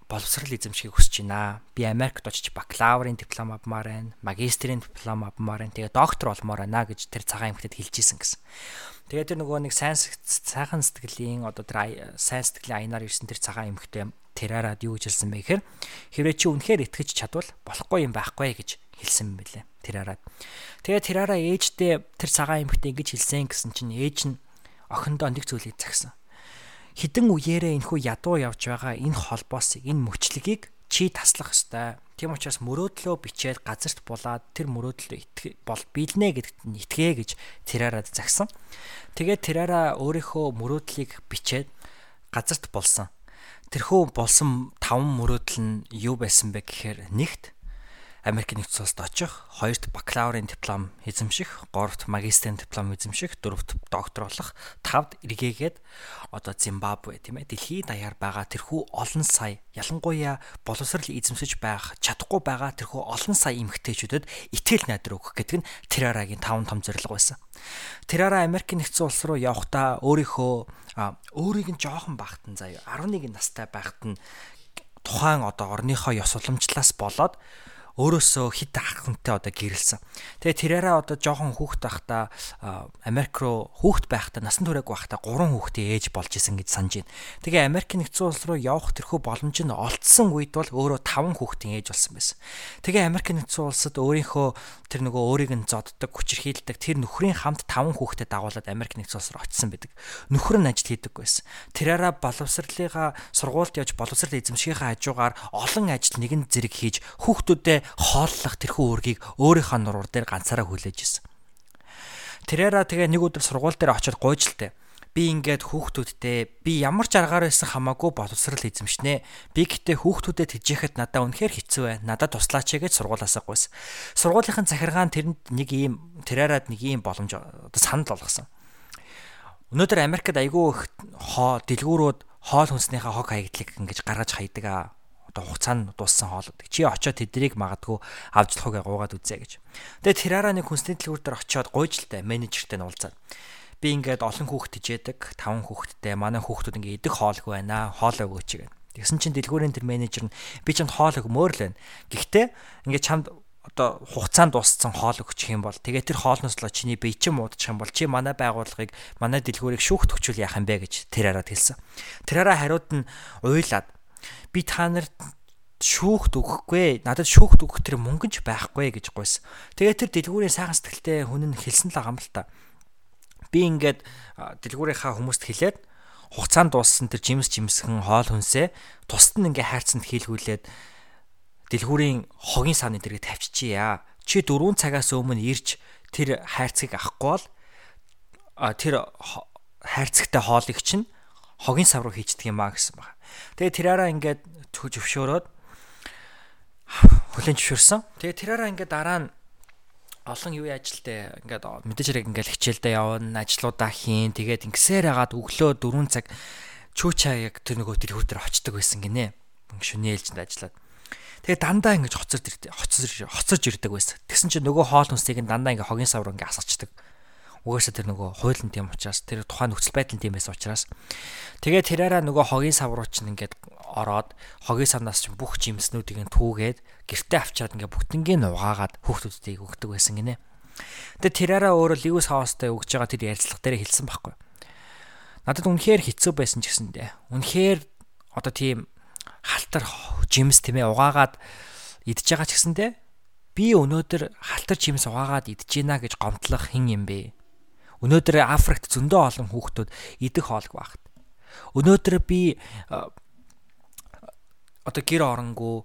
боловсрал эзэмшихийг хүсэж байна. Би Америкт очиж бакалаврын диплом авмаар байна. Магистрийн диплом авмаар байна. Тэгээ доктор болмоор байна гэж тэр цагаан эмэгтэйд хэлжсэн гэсэн. Тэгээ тэр нөгөө нэг сайн сайхан сэтгэлийн одоо тэр сайн сэтгэлийн аянаар ирсэн тэр цагаан эмэгтэй тэрараад юу гэж хэлсэн бэ гэхээр хэрвээ чи үнэхээр итгэж чадвал болохгүй юм байхгүй гэж хэлсэн юм билээ. Тэрараад. Тэгээ тэрараа ээждээ тэр цагаан эмэгтэй ингэж хэлсэн гэсэн чинь ээж нь охиндоо нэг зүйлийг загсан хідэн үеэрээ энэхүү ядуу явж байгаа энэ холбоос энэ мөчлөгийг чи таслах ёстой. Тийм учраас мөрөөдлөө бичээд газарт булаад тэр мөрөөдлөө бол биелнэ гэдэгт нь итгэ гэж тэрараад загсан. Тэгээд тэраараа өөрийнхөө мөрөөдлийг бичээд газарт булсан. Тэрхүү болсон таван мөрөөдөл нь юу байсан бэ гэхээр нэгт Америк нэгдсэн улсад очих, хоёрт бакалаврын диплом эзэмших, гуравт магистрийн диплом эзэмших, дөрөвт доктор болох, тавд эргээгээд одоо Зимбабве тийм ээ дэлхийн даяар байгаа тэрхүү олон сая ялангуяа боловсрал эзэмсэж байх чадахгүй байгаа тэрхүү олон сая эмэгтэйчүүдэд итгэл найдар өгөх гэдэг нь Терарагийн таван том зорилго байсан. Терара Америк нэгдсэн улс руу явахдаа өөрийнхөө өөрийг нь жоохон багтан заяа 11 настай байхад нь тухайн одоо орныхоо ёс уламжлалаас болоод өөрөөсөө хит ахынтай одоо гэрэлсэн. Тэгээ тэрээрээ одоо жоохон хүүхэд байхдаа Америк руу хүүхэд байхдаа насан туршиг байхдаа гурван хүүхдээ ээж болж исэн гэж санаж байна. Тэгээ Америк нэгдсэн улс руу явах тэрхүү боломж нь олдсон үед бол өөрөө таван хүүхдийн ээж болсон байсан. Тэгээ Америк нэгдсэн улсад өөрийнхөө тэр нөгөө өөрийг нь зоддог, хүчирхийлдэг тэр нөхрийн хамт таван хүүхдэд дагуулад Америк нэгдсэн улс руу очсон байдаг. Нөхөр нь ажил хийдэг байсан. Тэрээрээ боловсролынхаа сургуульд явж боловсрол эзэмшихийнхаа хажуугаар олон ажил нэгэн зэрэг хийж хүүхдүүдэд хооллох тэрхүү үргийг өөрийнхөө нуруур дээр ганцаараа хүлээж исэн. Тэрээрээ тэгээ нэг өдөр сургууль дээр очиод гуйжилтээ. би ингээд хүүхдүүдтэй би ямар ч аргаар байсан хамаагүй боловсрал эзэмшнэ. Би гэтээ хүүхдүүдэд тэжээхэд надаа үнэхээр хэцүү байна. Надад туслаач гэж сургуулаасаа гуйс. Сургуулийн захиргаан тэрэнд нэг ийм тэраарад нэг ийм боломж оо санал болгосон. Өнөөдөр Америкт айгүй их хоо дэлгүүрүүд хоол хүнснийхээ хог хаягдлыг ингэж гаргаж хайдаг аа одоо хугацаанд дууссан хоолод. Чи очиод тэднийг магадгүй авч болохыг гуугаад үзье гэж. Тэгээ тэраараа нэг хүнсний дэлгүүр дээр очиод гуйжлтай менежертэй нь уулзаад би ингээд олон хүүхэд тижээдэг, таван хүүхэдтэй манай хүүхдүүд ингээд идэх хоолгүй байна, хоол өгөөч гэнэ. Тэгсэн чинь дэлгүүрийн тэр менежер нь би чамд хоол өгмөр л байна. Гэхдээ ингээд чамд одоо хугацаанд дууссан хоол өгчих юм бол тэгээ тэр хоолноос л чиний бие чинь муудчих юм бол чи манай байгууллагыг манай дэлгүүрийг шүүхт өгчүүл яах юм бэ гэж тэр хараад хэлсэн. Тэр хараа хариуд нь уйлаад би та нарт шүүхт өгөхгүй надад шүүхт өгөх тэр мөнгөж байхгүй гэж гуйсан. Тэгээ тэр дэлгүүрийн сайхан сэтгэлтэй хүн нь хэлсэн л байгаа юм л та би ингээд дэлгүүрийнхаа хүмүүст хэлээд хугацаанд дууссан тэр жимс жимсхэн хоол хүнсээ тусад нь ингээ хайрцанд хийлгүүлээд дэлгүүрийн хогийн сааны дэргээ тавьчихъя. Чи 4 цагаас өмнө ирж тэр хайрцгийг авахгүй бол тэр хайрцагтай хоолыг чинь хогийн сав руу хийчдэг юм а гэсэн байна. Тэгээ тэраараа ингээд зөвшөөрөөд хүлэн зөвшөөрсөн. Тэгээ тэраараа ингээд дараа нь олон юу ажилтай ингээд мэдээж хэрэг ингээд хичээлдээ явна, ажлуудаа хийн, тэгээд ингэсээр хагаад өглөө 4 цаг чүүчаа яг тэр нөгөө тэр хөвдөр очдөг байсан гинэ. Шөнийн ээлжинд ажиллаад. Тэгээд дандаа ингэж хоцорд ирдэг, хоцор хоцорж ирдэг байсан. Тэгсэн чинь нөгөө хоол хүнсийг нь дандаа ингээ хогийн савар ингээ асгачдаг. Угаасаа тэр нөгөө хуулийн тийм учраас тэр тухайн нөхцөл байдал тийм байсан учраас тэгээд тэрээрээ нөгөө хогийн саврууч нь ингээд ороод хогийн савнаас чинь бүх жимснүүдийг нь түүгээд гэртээ авчираад ингээ бүгднийг угаагаад хүүхдүүдтэй өгдөг байсан гинэ. Тэгээд тэрээрээ өөрөө Льюис Хаустай өгж байгаа тэр ярилцлага дээр хэлсэн байхгүй. Надад үнэхээр хэцүү байсан ч гэсэндээ. Үнэхээр одоо тийм халтар жимс тийм ээ угаагаад идж байгаа ч гэсэндээ би өнөөдөр халтар жимс угаагаад идж гинэ гэж гомдлох хин юм бэ? Өнөөдөр Африкт зөндөө олон хүүхдүүд идэх хоолг багт. Өнөөдөр би одоо гэр оронгүй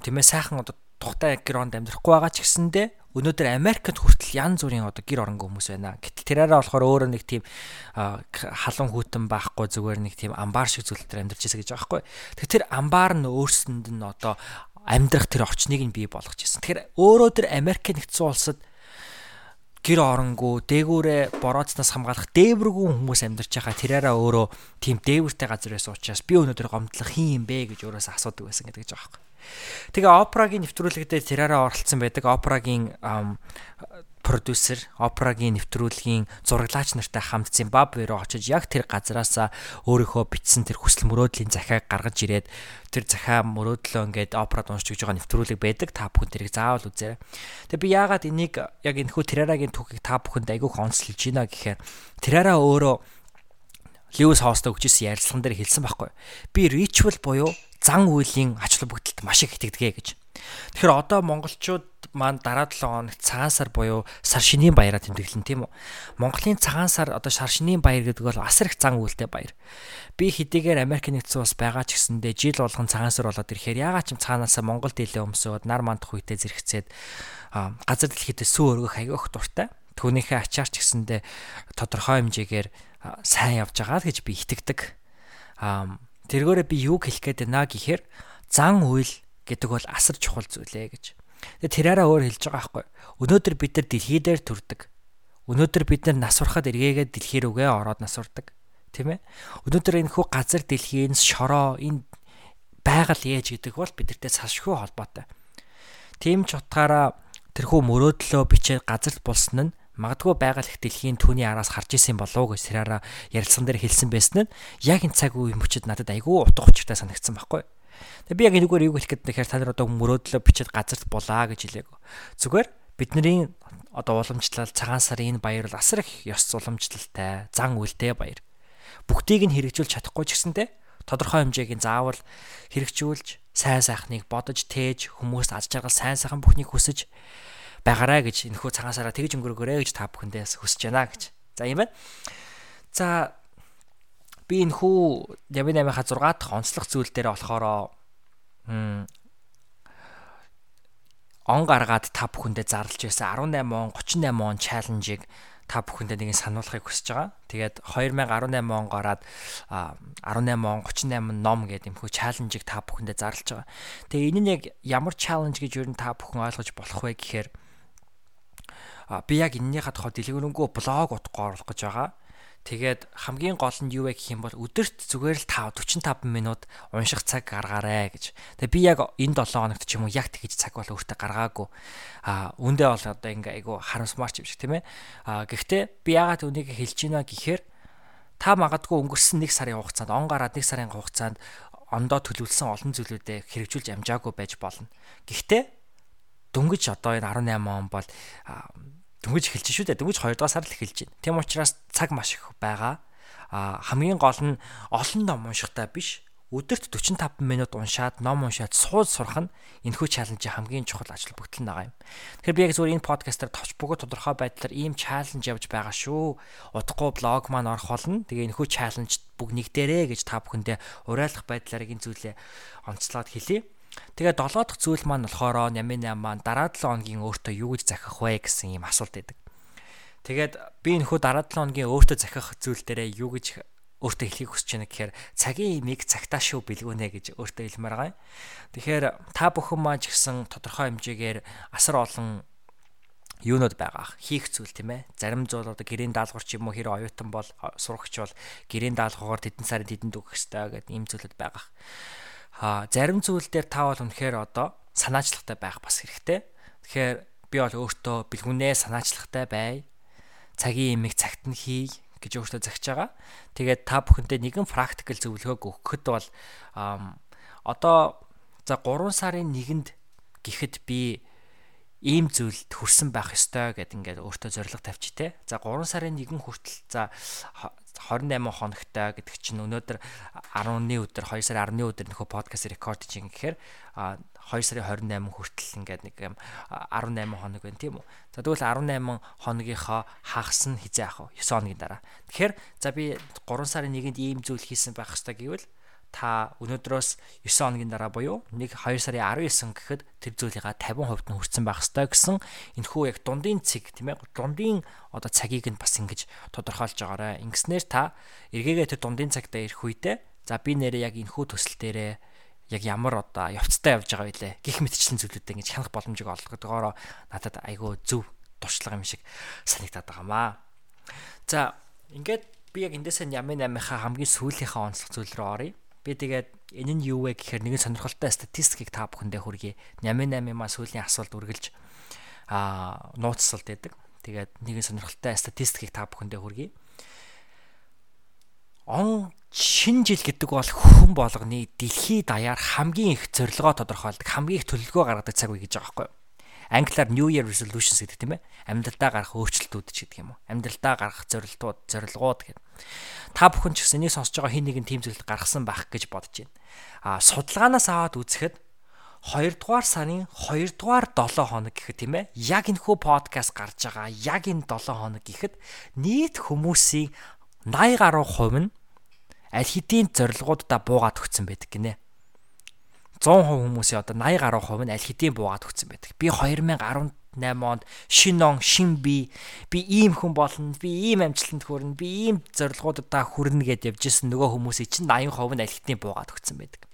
тийм ээ сайхан одоо тухтай гэр оронд амьдрахгүй байгаа ч гэсэндээ өнөөдөр Америкт хүртэл янз бүрийн одоо гэр оронгүй хүмүүс байна. Гэтэл тэрээрээ болохоор өөрөө нэг тийм халуун хүүтэн байхгүй зүгээр нэг тийм амбар шиг зүйл дээр амьдарч байсан гэж байгаа байхгүй. Тэгэхээр тэр амбар нь өөрсөнд нь одоо амьдрах тэр орчныг нь бий болгож ирсэн. Тэгэхээр өөрөө тэр Америк нэгдсэн улсад гэр оронгүй дээгүүрээ борооцноос хамгаалах дээвэргүй хүмүүс амьдарч байгаа тэрээрээ өөрөө тийм дээвэртэй газар байсан учраас би өнөөдөр гомдлох хин юм бэ гэж өөрөөсөө асуудаг байсан гэдэг жаахгүй. Тэгээ опрагийн нэвтрүүлэгтээ тэрээрээ оролцсон байдаг опрагийн продюсер, опрагийн нэвтрүүлгийн зураглаач нартай хамт Зимбабве руу очиж яг тэр газараасаа өөрийнхөө бичсэн тэр хүсэл мөрөөдлийн захиаг гаргаж ирээд тэр захаа мөрөөдлөө ингээд опрад уншиж байгаа нэвтрүүлэг байдаг. Та бүхэн тэрийг заавал үзээрэй. Тэгээ би яагаад энийг яг энэхүү Терарагийн түүхийг та бүхэнд айгүйх онцлж байна гэхээр Терара өөрөө Льюис Хаустай өгчсэн ярилцлаган дээр хэлсэн байхгүй. Би ritual буюу зан үйлийн ач холбогдолд маш их итгэдэг гэж. Тэгэхээр одоо монголчууд маань дараа 7 хоногт цагаан сар буюу сар шинийн баяраа тэмдэглэн тийм үү. Монголын цагаан сар одоо сар шинийн баяр гэдэг бол асар их зан үйлтэй баяр. Би хэдийгээр Америк нэгдсэн улс байгаа ч гэсэндээ жил болгон цагаан сар болоод ирэхээр ягаад ч юм цаанаасаа Монгол дийлээ өмсөөд нар мандах үедээ зэрэгцээд газар дэлхийдээ сүү өргөх аяг өх дуртай. Түүнийхээ ачаар ч гэсэндээ тодорхой хэмжээгээр сайн явж байгаа гэж би итгэдэг. Тэргээрээ би юу хэлэх гээд байна гэхээр зан үйл гэдэг бол асар чухал зүйлээ гэж. Тэгээ тэраараа өөр хэлж байгаа байхгүй. Өнөөдөр бид нар дэлхий дээр төрдөг. Өнөөдөр бид нар нас урахад эргээгээд дэлхий рүүгээ ороод нас урдаг. Тийм ээ. Өнөөдөр энэ хүү газар дэлхийн шороо энэ байгаль ээж гэдэг бол бидэртэй салшгүй холбоотой. Тийм ч утгаараа тэрхүү мөрөөдлөө бичээд газарт булсан нь магадгүй байгаль их дэлхийн түүний араас харж исэн болов гэж тэраараа ярилцсан дээр хэлсэн байсан нь яг энэ цаг үе мөчөд надад айгүй утга учиртай санагдсан байхгүй. Тэгээ би яг энэгээр юу хэлэх гээд нэхэр та нар одоо мөрөөдлөө бичээд газарт булаа гэж хэлээг. Зүгээр бидний одоо уламжлал цагаан сарын энэ баяр бол асар их ёс уламжлалтай, зан үйлтэй баяр. Бүгдийг нь хэрэгжүүлж чадахгүй ч гэсэнтэй тодорхой хэмжээг заавал хэрэгжүүлж сайн сайхныг бодож тээж хүмүүст аз жаргал сайн сайхан бүхнийг хүсэж байгаарай гэж энэхүү цагаан сараа тэгж өнгөрөөгөөрэй гэж та бүхэндээ хүсэж байна гэж. За юм байна. За би энэ хүү Ями 8-ийнхаа 6 дахь онцлог зүйл дээр болохоор он гаргаад та бүхэндээ зарлж байсан 18 он 38 он чаленжийг та бүхэндээ нэгэн сануулгыг хүсэж байгаа. Тэгээд 2018 он гараад 18 он 38 ном гэдэг юмхүү чаленжийг та бүхэндээ зарлж байгаа. Тэгээ энэ нь яг ямар чаленж гэж юу н та бүхэн ойлгож болох вэ гэхээр би яг энэнийхээ тухай дэлгэрэнгүй блог утгаа оруулах гэж байгаа. Тэгээд хамгийн гол нь юу вэ гэх юм бол өдөрт зүгээр л 5 45 минут унших цаг гаргаарэ гэж. Тэгээд би яг энэ 7 хоногт ч юм уу яг тэгж цаг бол өөртөө гаргаагүй. А үндэ бол одоо ингээ айгу харамсмаар ч юм шиг тийм ээ. А гэхдээ би ягаад үнийг хэлж байна гэхээр та магадгүй өнгөрсөн 1 сарын хугацаанд он гараад 1 сарын хугацаанд ондоо төлөвлөсөн олон зүйлүүдэд хэрэгжүүлж амжаагүй байж болно. Гэхдээ дөнгөж одоо энэ 18 он бол дөнгөж эхэлж шүү дээ. Дөнгөж 2 дугаар сар л эхэлж байна. Тийм учраас цаг маш их байгаа. А хамгийн гол нь олон ном уншихтаа биш. Өдөрт 45 минут уншаад ном уншаад сууд сурах нь энэхүү чаленжийн хамгийн чухал ажил бүгдэл байгаа юм. Тэгэхээр би яг зөвхөн энэ подкастаар товч бөгөө тодорхой байдлаар ийм чаленж явж байгаа шүү. Удахгүй блог маань орох болно. Тэгээ энэхүү чаленж бүгд нэгдэрээ гэж та бүхэндээ уриалгах байдлаар энэ зүйлээ онцлоод хэлье. Тэгээ 7 дахь зүйл маань болохоор 88 маань дараа 7 хоногийн өөртөө юу гэж захих вэ гэсэн ийм асуулт байдаг. Тэгээд би нөхөө дараа 7 хоногийн өөртөө захих зүйл дээрээ юу гэж өөртөө хэлхийг хүсэж байна гэхээр цагийн имийг цагтаа шүү бэлгүүнэ гэж өөртөө хэлмээр байгаа юм. Тэгэхээр та бүхэн маань ч гэсэн тодорхой хэмжээгээр асар олон юунод байгаа хийх зүйл тийм ээ зарим зүйл одоо гэрийн даалгавар ч юм уу хэр оюутан бол сурагч бол гэрийн даалгавар тэдэн сарын тэдэнд өгөх хэрэгтэй гэдэг ийм зүйлүүд байгаа а зарим зүйл дээр та бол үнэхээр одоо санаачлагтай байх бас хэрэгтэй. Тэгэхээр би бол өөртөө бэлгүнээ санаачлагтай бай. Цагийн имийг цагт нь хий гэж өөртөө загч байгаа. Тэгээд та бүхэндээ нэгэн практикал зөвлөгөөг өгөхөд бол одоо за 3 сарын 1-нд гэхэд би ийм зүйлд хүрсэн байх ёстой гэд ингээд өөртөө зорилго тавьчих те. За 3 сарын 1 хүртэл за 28 хоногтой гэдэг чинь өнөөдөр 10-ны өдөр 2 сарын 10-ны өдөр нөхөө подкаст рекорд чинь гэхээр 2 сарын 28 хүртэл ингээд нэг юм 18 хоног байна тийм үү. За тэгвэл 18 хоногийнхоо хагас нь хизээ ах вэ? 9 хоногийн дараа. Тэгэхээр за би 3 сарын 1-нд ийм зүйл хийсэн байх хэрэгтэй гэвэл та өнөөдрөөс 9 хоногийн дараа буюу 1 2 сарын 19 гэхэд тэр зүйлийнхаа 50% нь хүрсэн байх ёстой гэсэн энэхүү яг дундын цэг тийм ээ дундын одоо цагийг нь бас ингэж тодорхойлж байгаарэ. Ингэснээр та эргээгээ тэр дундын цагтаа ирэх үедээ за би нэрээ яг энэхүү төсөл дээрээ яг ямар одоо явцтай явж байгаа байлээ гих мэтчлэн зүйлүүдээ ингэж хянах боломжийг олгодогоороо надад айгүй зөв туршлага юм шиг санагдаад байгаамаа. За ингээд би яг эндээсээ 88-ийнхаа хамгийн сүүлийнхаа онцлог зүйл рүү оръё. Би тэгээд энэ нь юу вэ гэхээр нэгэн сонирхолтой статистикийг та бүхэндээ хүргэе. 88 маа сүүлийн асуулт үргэлж аа нууцсалт байдаг. Тэгээд нэгэн сонирхолтой статистикийг та бүхэндээ хүргэе. Он шинэ жил гэдэг бол хүн болгоны дэлхийд даяар хамгийн их зорилгоо тодорхойлдог, хамгийн их төлөвлөгөө гаргадаг цаг үе гэж байгаа байхгүй юу? Англиар New Year resolutions гэдэг тийм ээ. Амьдралдаа гарах өөрчлөлтүүд ч гэдэг юм уу. Амьдралдаа гарах зорилтууд, зорилгууд гэдэг. Та бүхэн ч гэсэн энийг сонсож байгаа хин нэгэн тийм зүйлд гаргасан байх гэж бодож байна. А судалгаанаас аваад үзэхэд 2 дугаар сарын 2 дугаар 7 хоног гэхэд тийм ээ яг энэ хүү подкаст гарч байгаа яг энэ 7 хоног гэхэд нийт хүмүүсийн 80 гаруй хувь нь аль хэдийн зорилгоудаа буугаад өгсөн байдаг гинэ. 100% хүмүүсийн одоо 80 гаруй хувь нь аль хэдийн буугаад өгсөн байдаг. Би 2018 онд шин он шин би би ийм хүн болно би ийм амжилтанд хүрнэ би ийм зорилгоудаа хүрнэ гэдээ явж исэн нөгөө хүмүүсийн чинь 80% нь аль хэдийн буугаад өгсөн байдаг.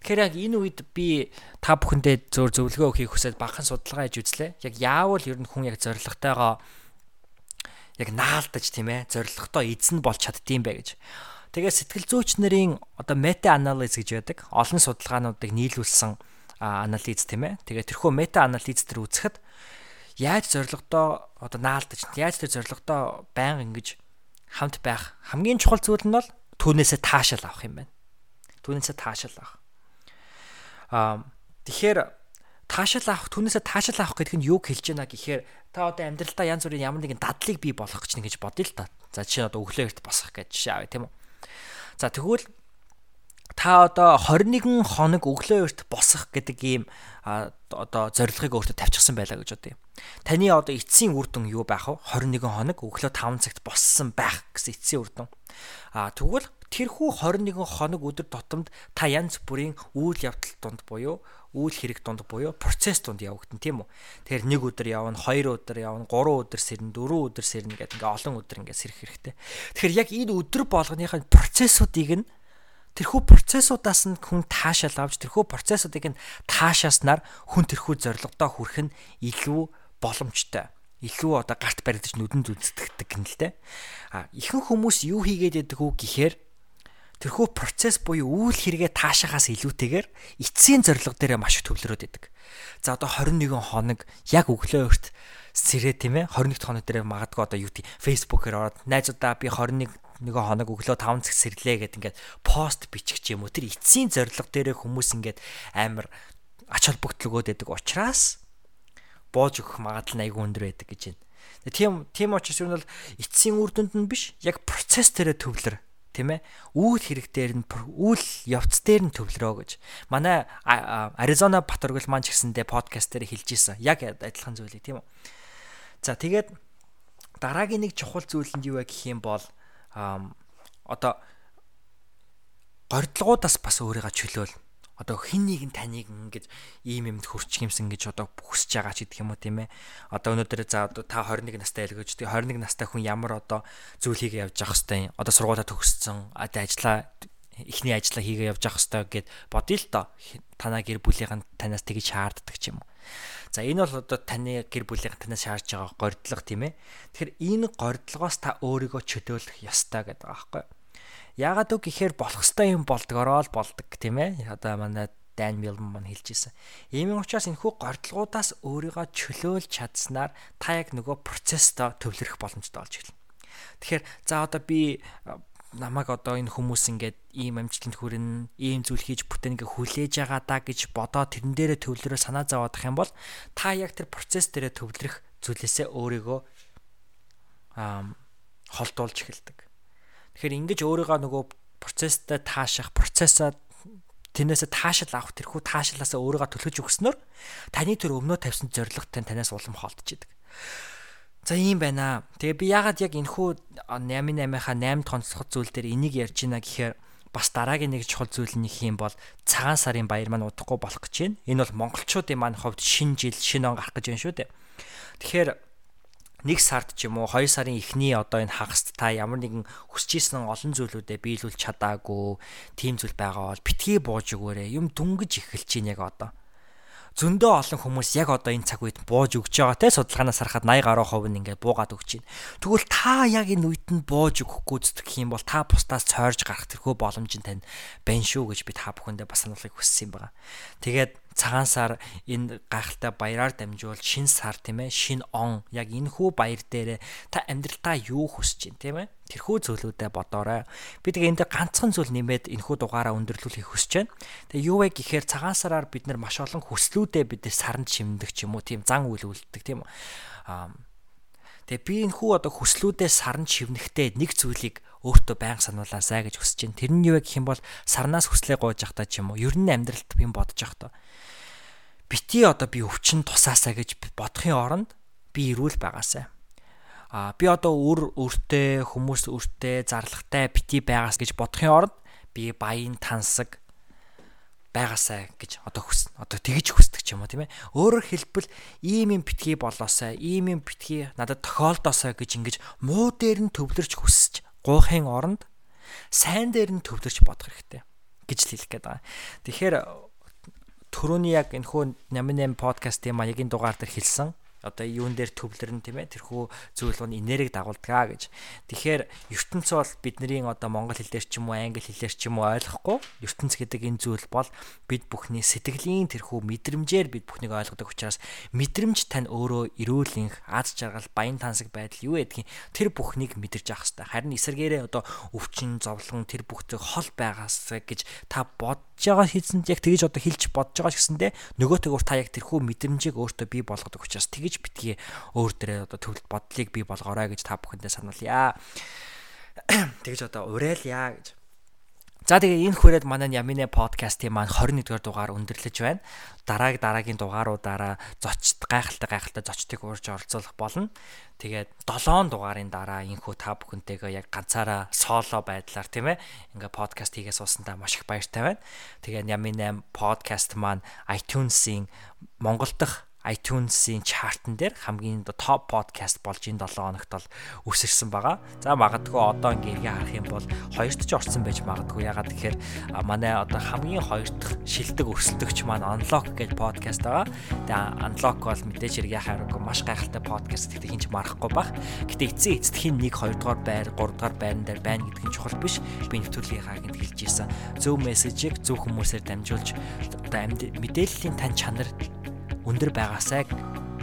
Тэгэхээр яг энэ үед би та бүхэндээ зөөр зөвлөгөө өгөхийг хүсээд бахан судалгаа хийж үзлээ. Яг яавал ер нь хүн яг зорилготойгоо яг наалдаж тийм ээ зорилготой эзэн болж чаддсан бэ гэж. Тэгээ сэтгэл зүйч нарын одоо мета анализ гэж байдаг. Олон судалгаануудыг нийлүүлсэн анализ тийм ээ. Тэгээ тэрхүү мета анализ төр үзэхэд яаж зорилгодоо одоо наалдаж яаж тэр зорилгодоо байнга ингэж хамт байх хамгийн чухал зүйл нь бол түүнээсээ таашаал авах юм байна. Түүнээсээ таашаал авах. Аа тэгэхээр таашаал авах түүнээсээ таашаал авах гэдэг нь юу хэлж байна гэхээр та одоо амьдралдаа янз бүрийн ямар нэгэн дадлыг бий болгох гэж нэгж бодъё л та. За жишээ нь одоо өглөө эрт босох гэж жишээ авъя тийм үү. За тэгвэл та одоо 21 хоног өглөө эрт босох гэдэг ийм одоо зорилгыг өөртөө тавьчихсан байлаа гэж бодъё. Таны одоо эцсийн үр дүн юу байх вэ? 21 хоног өглөө 5 цагт боссон байх гэсэн эцсийн үр дүн. А тэгвэл тэрхүү 21 хоног өдөр тутамд та янз бүрийн үйл явдал донд буюу үйл хэрэг донд буюу процесс донд явагдана тийм үү. Тэгэхээр нэг өдөр явна, хоёр өдөр явна, гурван өдөр сэрнэ, дөрвөн өдөр сэрнэ гэдэг ингээ олон өдөр ингээ сэрэх хэрэгтэй. Тэгэхээр яг энэ өдөр болгоныхын процессуудыг нь тэрхүү процессудаас нь хүн таашаал авч тэрхүү процессуудыг нь таашааснаар хүн тэрхүү зорилгодоо хүрэх нь илүү боломжтой илүү одоо гарт баригдаж нүдэн зүцдэгдэг юм л те. А ихэнх хүмүүс юу хийгээд байдаг вэ гэхээр тэрхүү процесс буюу үйл хэрэгэ таашахаас илүүтэйгээр эцсийн зорилго дээр маш их төвлөрөөд байдаг. За одоо 21 хоног яг өглөө өрт сэрээ тийм ээ 21 хоног дээр магадгүй одоо юу гэдэг Facebook-ээр ороод найзуудаа би 21 нэгэн хоног өглөө 5 цаг сэрлээ гэд ингээд пост бичих ч юм уу тэр эцсийн зорилго дээр хүмүүс ингээд амар ач холбогдол өгөөд байдаг учраас боож өгөх магадлал нь айгүй өндөр байдаг гэж байна. Тийм тийм учраас юу нь бол эцсийн үр дүнд нь биш яг процесс дээрээ төвлөр тийм ээ? Үйл хэрэг дээр нь үйл явц дээр нь төвлөрөө гэж. Манай Аризона Батөргөл маань ч гэсэндээ подкаст дээр хэлж исэн яг адилхан зүйлийг тийм үү? За тэгээд дараагийн нэг чухал зүйл нь юу вэ гэх юм бол одоо гордлогоудаас бас өөрийгөө чөлөөл одоо хин нэг нь таныг ингэж ийм юмд хөрчих юмсан гэж одоо хүсэж байгаа ч гэдэг юм уу тийм ээ. Одоо өнөөдөр за одоо та 21 настай байлгаж тий 21 настай хүн ямар одоо зүйл хийгээ явж явах хэвтэй. Одоо сургуулаа төгссөн, одоо ажиллаа эхний ажлаа хийгээ явж явах хэвтэй гэд бодъё л доо. Танаа гэр бүлийнхэн танаас тэгж шаарддаг ч юм уу. За энэ бол одоо таны гэр бүлийнхэн танаас шаардж байгаа гордлого тийм ээ. Тэгэхээр энэ гордлогоос та өөрийгөө чөлөөлөх ёстой гэдэг байгаа байхгүй юу? Яагаад үг гэхээр болох ёстой юм болдгороо л болдог тийм ээ. Одоо манай Dan Millman маань хэлж ирсэн. Иймэн учраас энэхүү гордлогоудаас өөрийгөө чөлөөлж чадсанаар та яг нөгөө процессто төвлөрөх боломжтой болж эхэлнэ. Тэгэхээр за одоо би намайг одоо энэ хүмүүс ингээд ийм амжилтанд хүрэн, ийм зүйл хийж бүтээнгээ хүлээж байгаа даа гэж бодоо тэрэн дээрээ төвлөрөө санаа зовоодох юм бол та яг тэр процесс дээрээ төвлөрөх зүйлээсээ өөрийгөө аа холдуулж эхэлдэг. Тэгэхээр ингэж өөрийгөө нөгөө процесстай таашах, процессаа тэрнээсээ таашаал авах тэрхүү таашаалаасаа өөрийгөө төлөж өгснөөр таны төр өмнөө тавьсан зорилготой танаас улам холдож идэг. За ийм байна. Тэгээ би яагаад яг энэхүү 88-ийнхаа 8 тонцлох зүйл дээр энийг ярьж байна гэхээр бас дараагийн нэг чухал зүйл нь их юм бол цагаан сарын баяр маань удахгүй болох гэж байна. Энэ бол монголчуудын маань хувьд шинэ жил, шинэ он гарах гэж байна шүү дээ. Тэгэхээр нэг сард ч юм уу 2 сарын эхний одоо энэ хагаст та ямар нэгэн хүсэж исэн олон зүйлүүдэд биелүүлж чадаагүй тийм зүйл байгаа бол битгий бууж өгөөрэй юм дүнгэж эхэлж чинь яг одоо зөндөө олон хүмүүс яг одоо энэ цаг үед бууж өгч байгаа те судалгаанаас харахад 80 гаруй хувь нь ингээд буугаад өгч байна. Тэгвэл та яг энэ үед нь бууж өгөхгүй зүтгэх юм бол та бусдаас цойрж гарах тэрхүү боломж нь тань байна шүү гэж би та бүхэндээ бас сануулгыг хүссэн юм байна. Тэгээд цагаан сар энэ гайхалтай баяраар дамжуул. Шин сар тийм ээ? Шин он. Яг энэ хүү баяр дээрээ та амьдралтаа юу хүсэж байна тийм ээ? Тэрхүү зүйлүүдэд бодоорой. Би тэгээ энэ ганцхан зүйл нэмээд энэ хүү дугаараа өндөрлүүлэхийг хүсэж байна. Тэгээ юу вэ гэхээр цагаан сараар бид нар маш олон хүслүүдээ бид сарнд шимдэг ч юм уу тийм зан үйл үлддэг тийм аа Тэгээ би энэ хүү одоо хүслүүдээ сарн шивнэхдээ нэг зүйлийг өөртөө байнга сануулаасаа гэж хүсэж байна. Тэр нь юу вэ гэх юм бол сарнаас хүслээ гоож явахдаа ч юм уу. Ер нь амьдралд би бодож явахдаа бити одоо би өвчин тусаасаа гэж бодохын оронд би ирүүл байгаасаа. А би одоо үр өртөө хүмүүс өртөө зарлагтай бити байгаас гэж бодохын оронд би баян тансаг байгаасаа гэж одоо хүснэ. Одоо тэгж хүсдэг ч юм уу тийм ээ. Өөрөөр хэлбэл ийм юм битгий болоосаа, ийм юм битгий надад тохиолдоосаа гэж ингэж муу дээр нь төвлөрч хүсэж гуйхын оронд сайн дээр нь төвлөрч бодох хэрэгтэй гэж л хэлэх гээд байгаа. Тэгэхээр түрүүний яг энэ хөө 88 подкастын маягийн дугаар дээр хэлсэн одоо юун дээр төвлөрн тийм ээ тэрхүү зүйл нь энерги дагуулдаг гэж. Тэгэхээр ертөнц бол бидний одоо монгол хэл дээр ч юм уу англи хэлээр ч юм уу ойлгохгүй ертөнц гэдэг энэ зүйл бол бид бүхний сэтгэлийн тэрхүү мэдрэмжээр бид бүхнийг ойлгодог учраас мэдрэмж тань өөрөө эрүүлэнх аз жаргал баян тансаг байдал юу гэдгийг тэр бүхнийг мэдэрч авах хэрэгтэй. Харин эсэргээрээ одоо өвчин зовлон тэр бүхтэй хол байгаас гэж та бодож байгаа хийсэнд яг тэгж одоо хэлж бодож байгаа ч гэсэндээ нөгөөтэйгөр та яг тэрхүү мэдрэмжийг өөртөө бий болгодог учраас тэгж гэж битгий өөр дээрээ одоо төвлөлт бодлыг бий болгоорой гэж та бүхэндээ сануулъя. Тэгж одоо уриалъя гэж. За тэгээ энэ хүрээд манай Ямине подкастын маань 21 дугаар өндөрлөж байна. Дарааг дараагийн дугааруудаараа зочд гайхалтай гайхалтай зочдыг уурж оролцуулах болно. Тэгээд 7 дугаарын дараа энхүү та бүхэнтэйгээ яг ганцаараа соло байдлаар тийм ээ ингээ подкаст хийгээ суусандаа маш их баяртай байна. Тэгээд Ямине подкаст маань iTunes-ийн Монгол дахь iTunes-ийн чартн дээр хамгийн топ подкаст болж энэ 7 хоногт бол өсөрсөн байгаа. За магадгүй одоо ингээ харах юм бол хоёрт ч орсон байж магадгүй. Ягаад гэхээр манай одоо хамгийн хоёр дахь шилдэг өрсөлдөгч маань Unlock гэж подкаст байгаа. Тэгээ Unlock бол мэдээж эргээ хараагүй маш гайхалтай подкаст гэдэг хинч марахгүй баг. Гэтэ эцсийн эцдхийн 1 2 дугаар байр 3 дугаар байран дээр байна гэдэг нь чухал биш. Би нэвтрүүлгийнхаа гэнт хэлж ийсэн. Зөв мессежийг зөв хүмүүсээр дамжуулж одоо мэдээллийн тань чанар өндөр байгаасай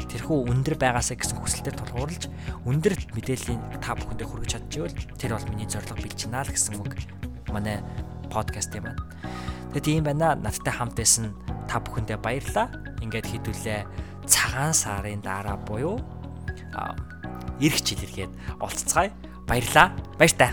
тэрхүү өндөр байгаасай гэсэн хүсэлтэд тулгуурлаж өндөр мэдээллийн та бүхэндээ хүргэж чадчихвэл тэр бол миний зорилго билж байна л гэсэн үг манай подкаст юм байна. Тэгээд тийм байна. Надтай хамт байсан та бүхэндээ баярлалаа. Ингээд хэдүүлээ цагаан сарын дараа буюу эрх жилэргээд олццгаая. Баярлалаа. Баяр таа.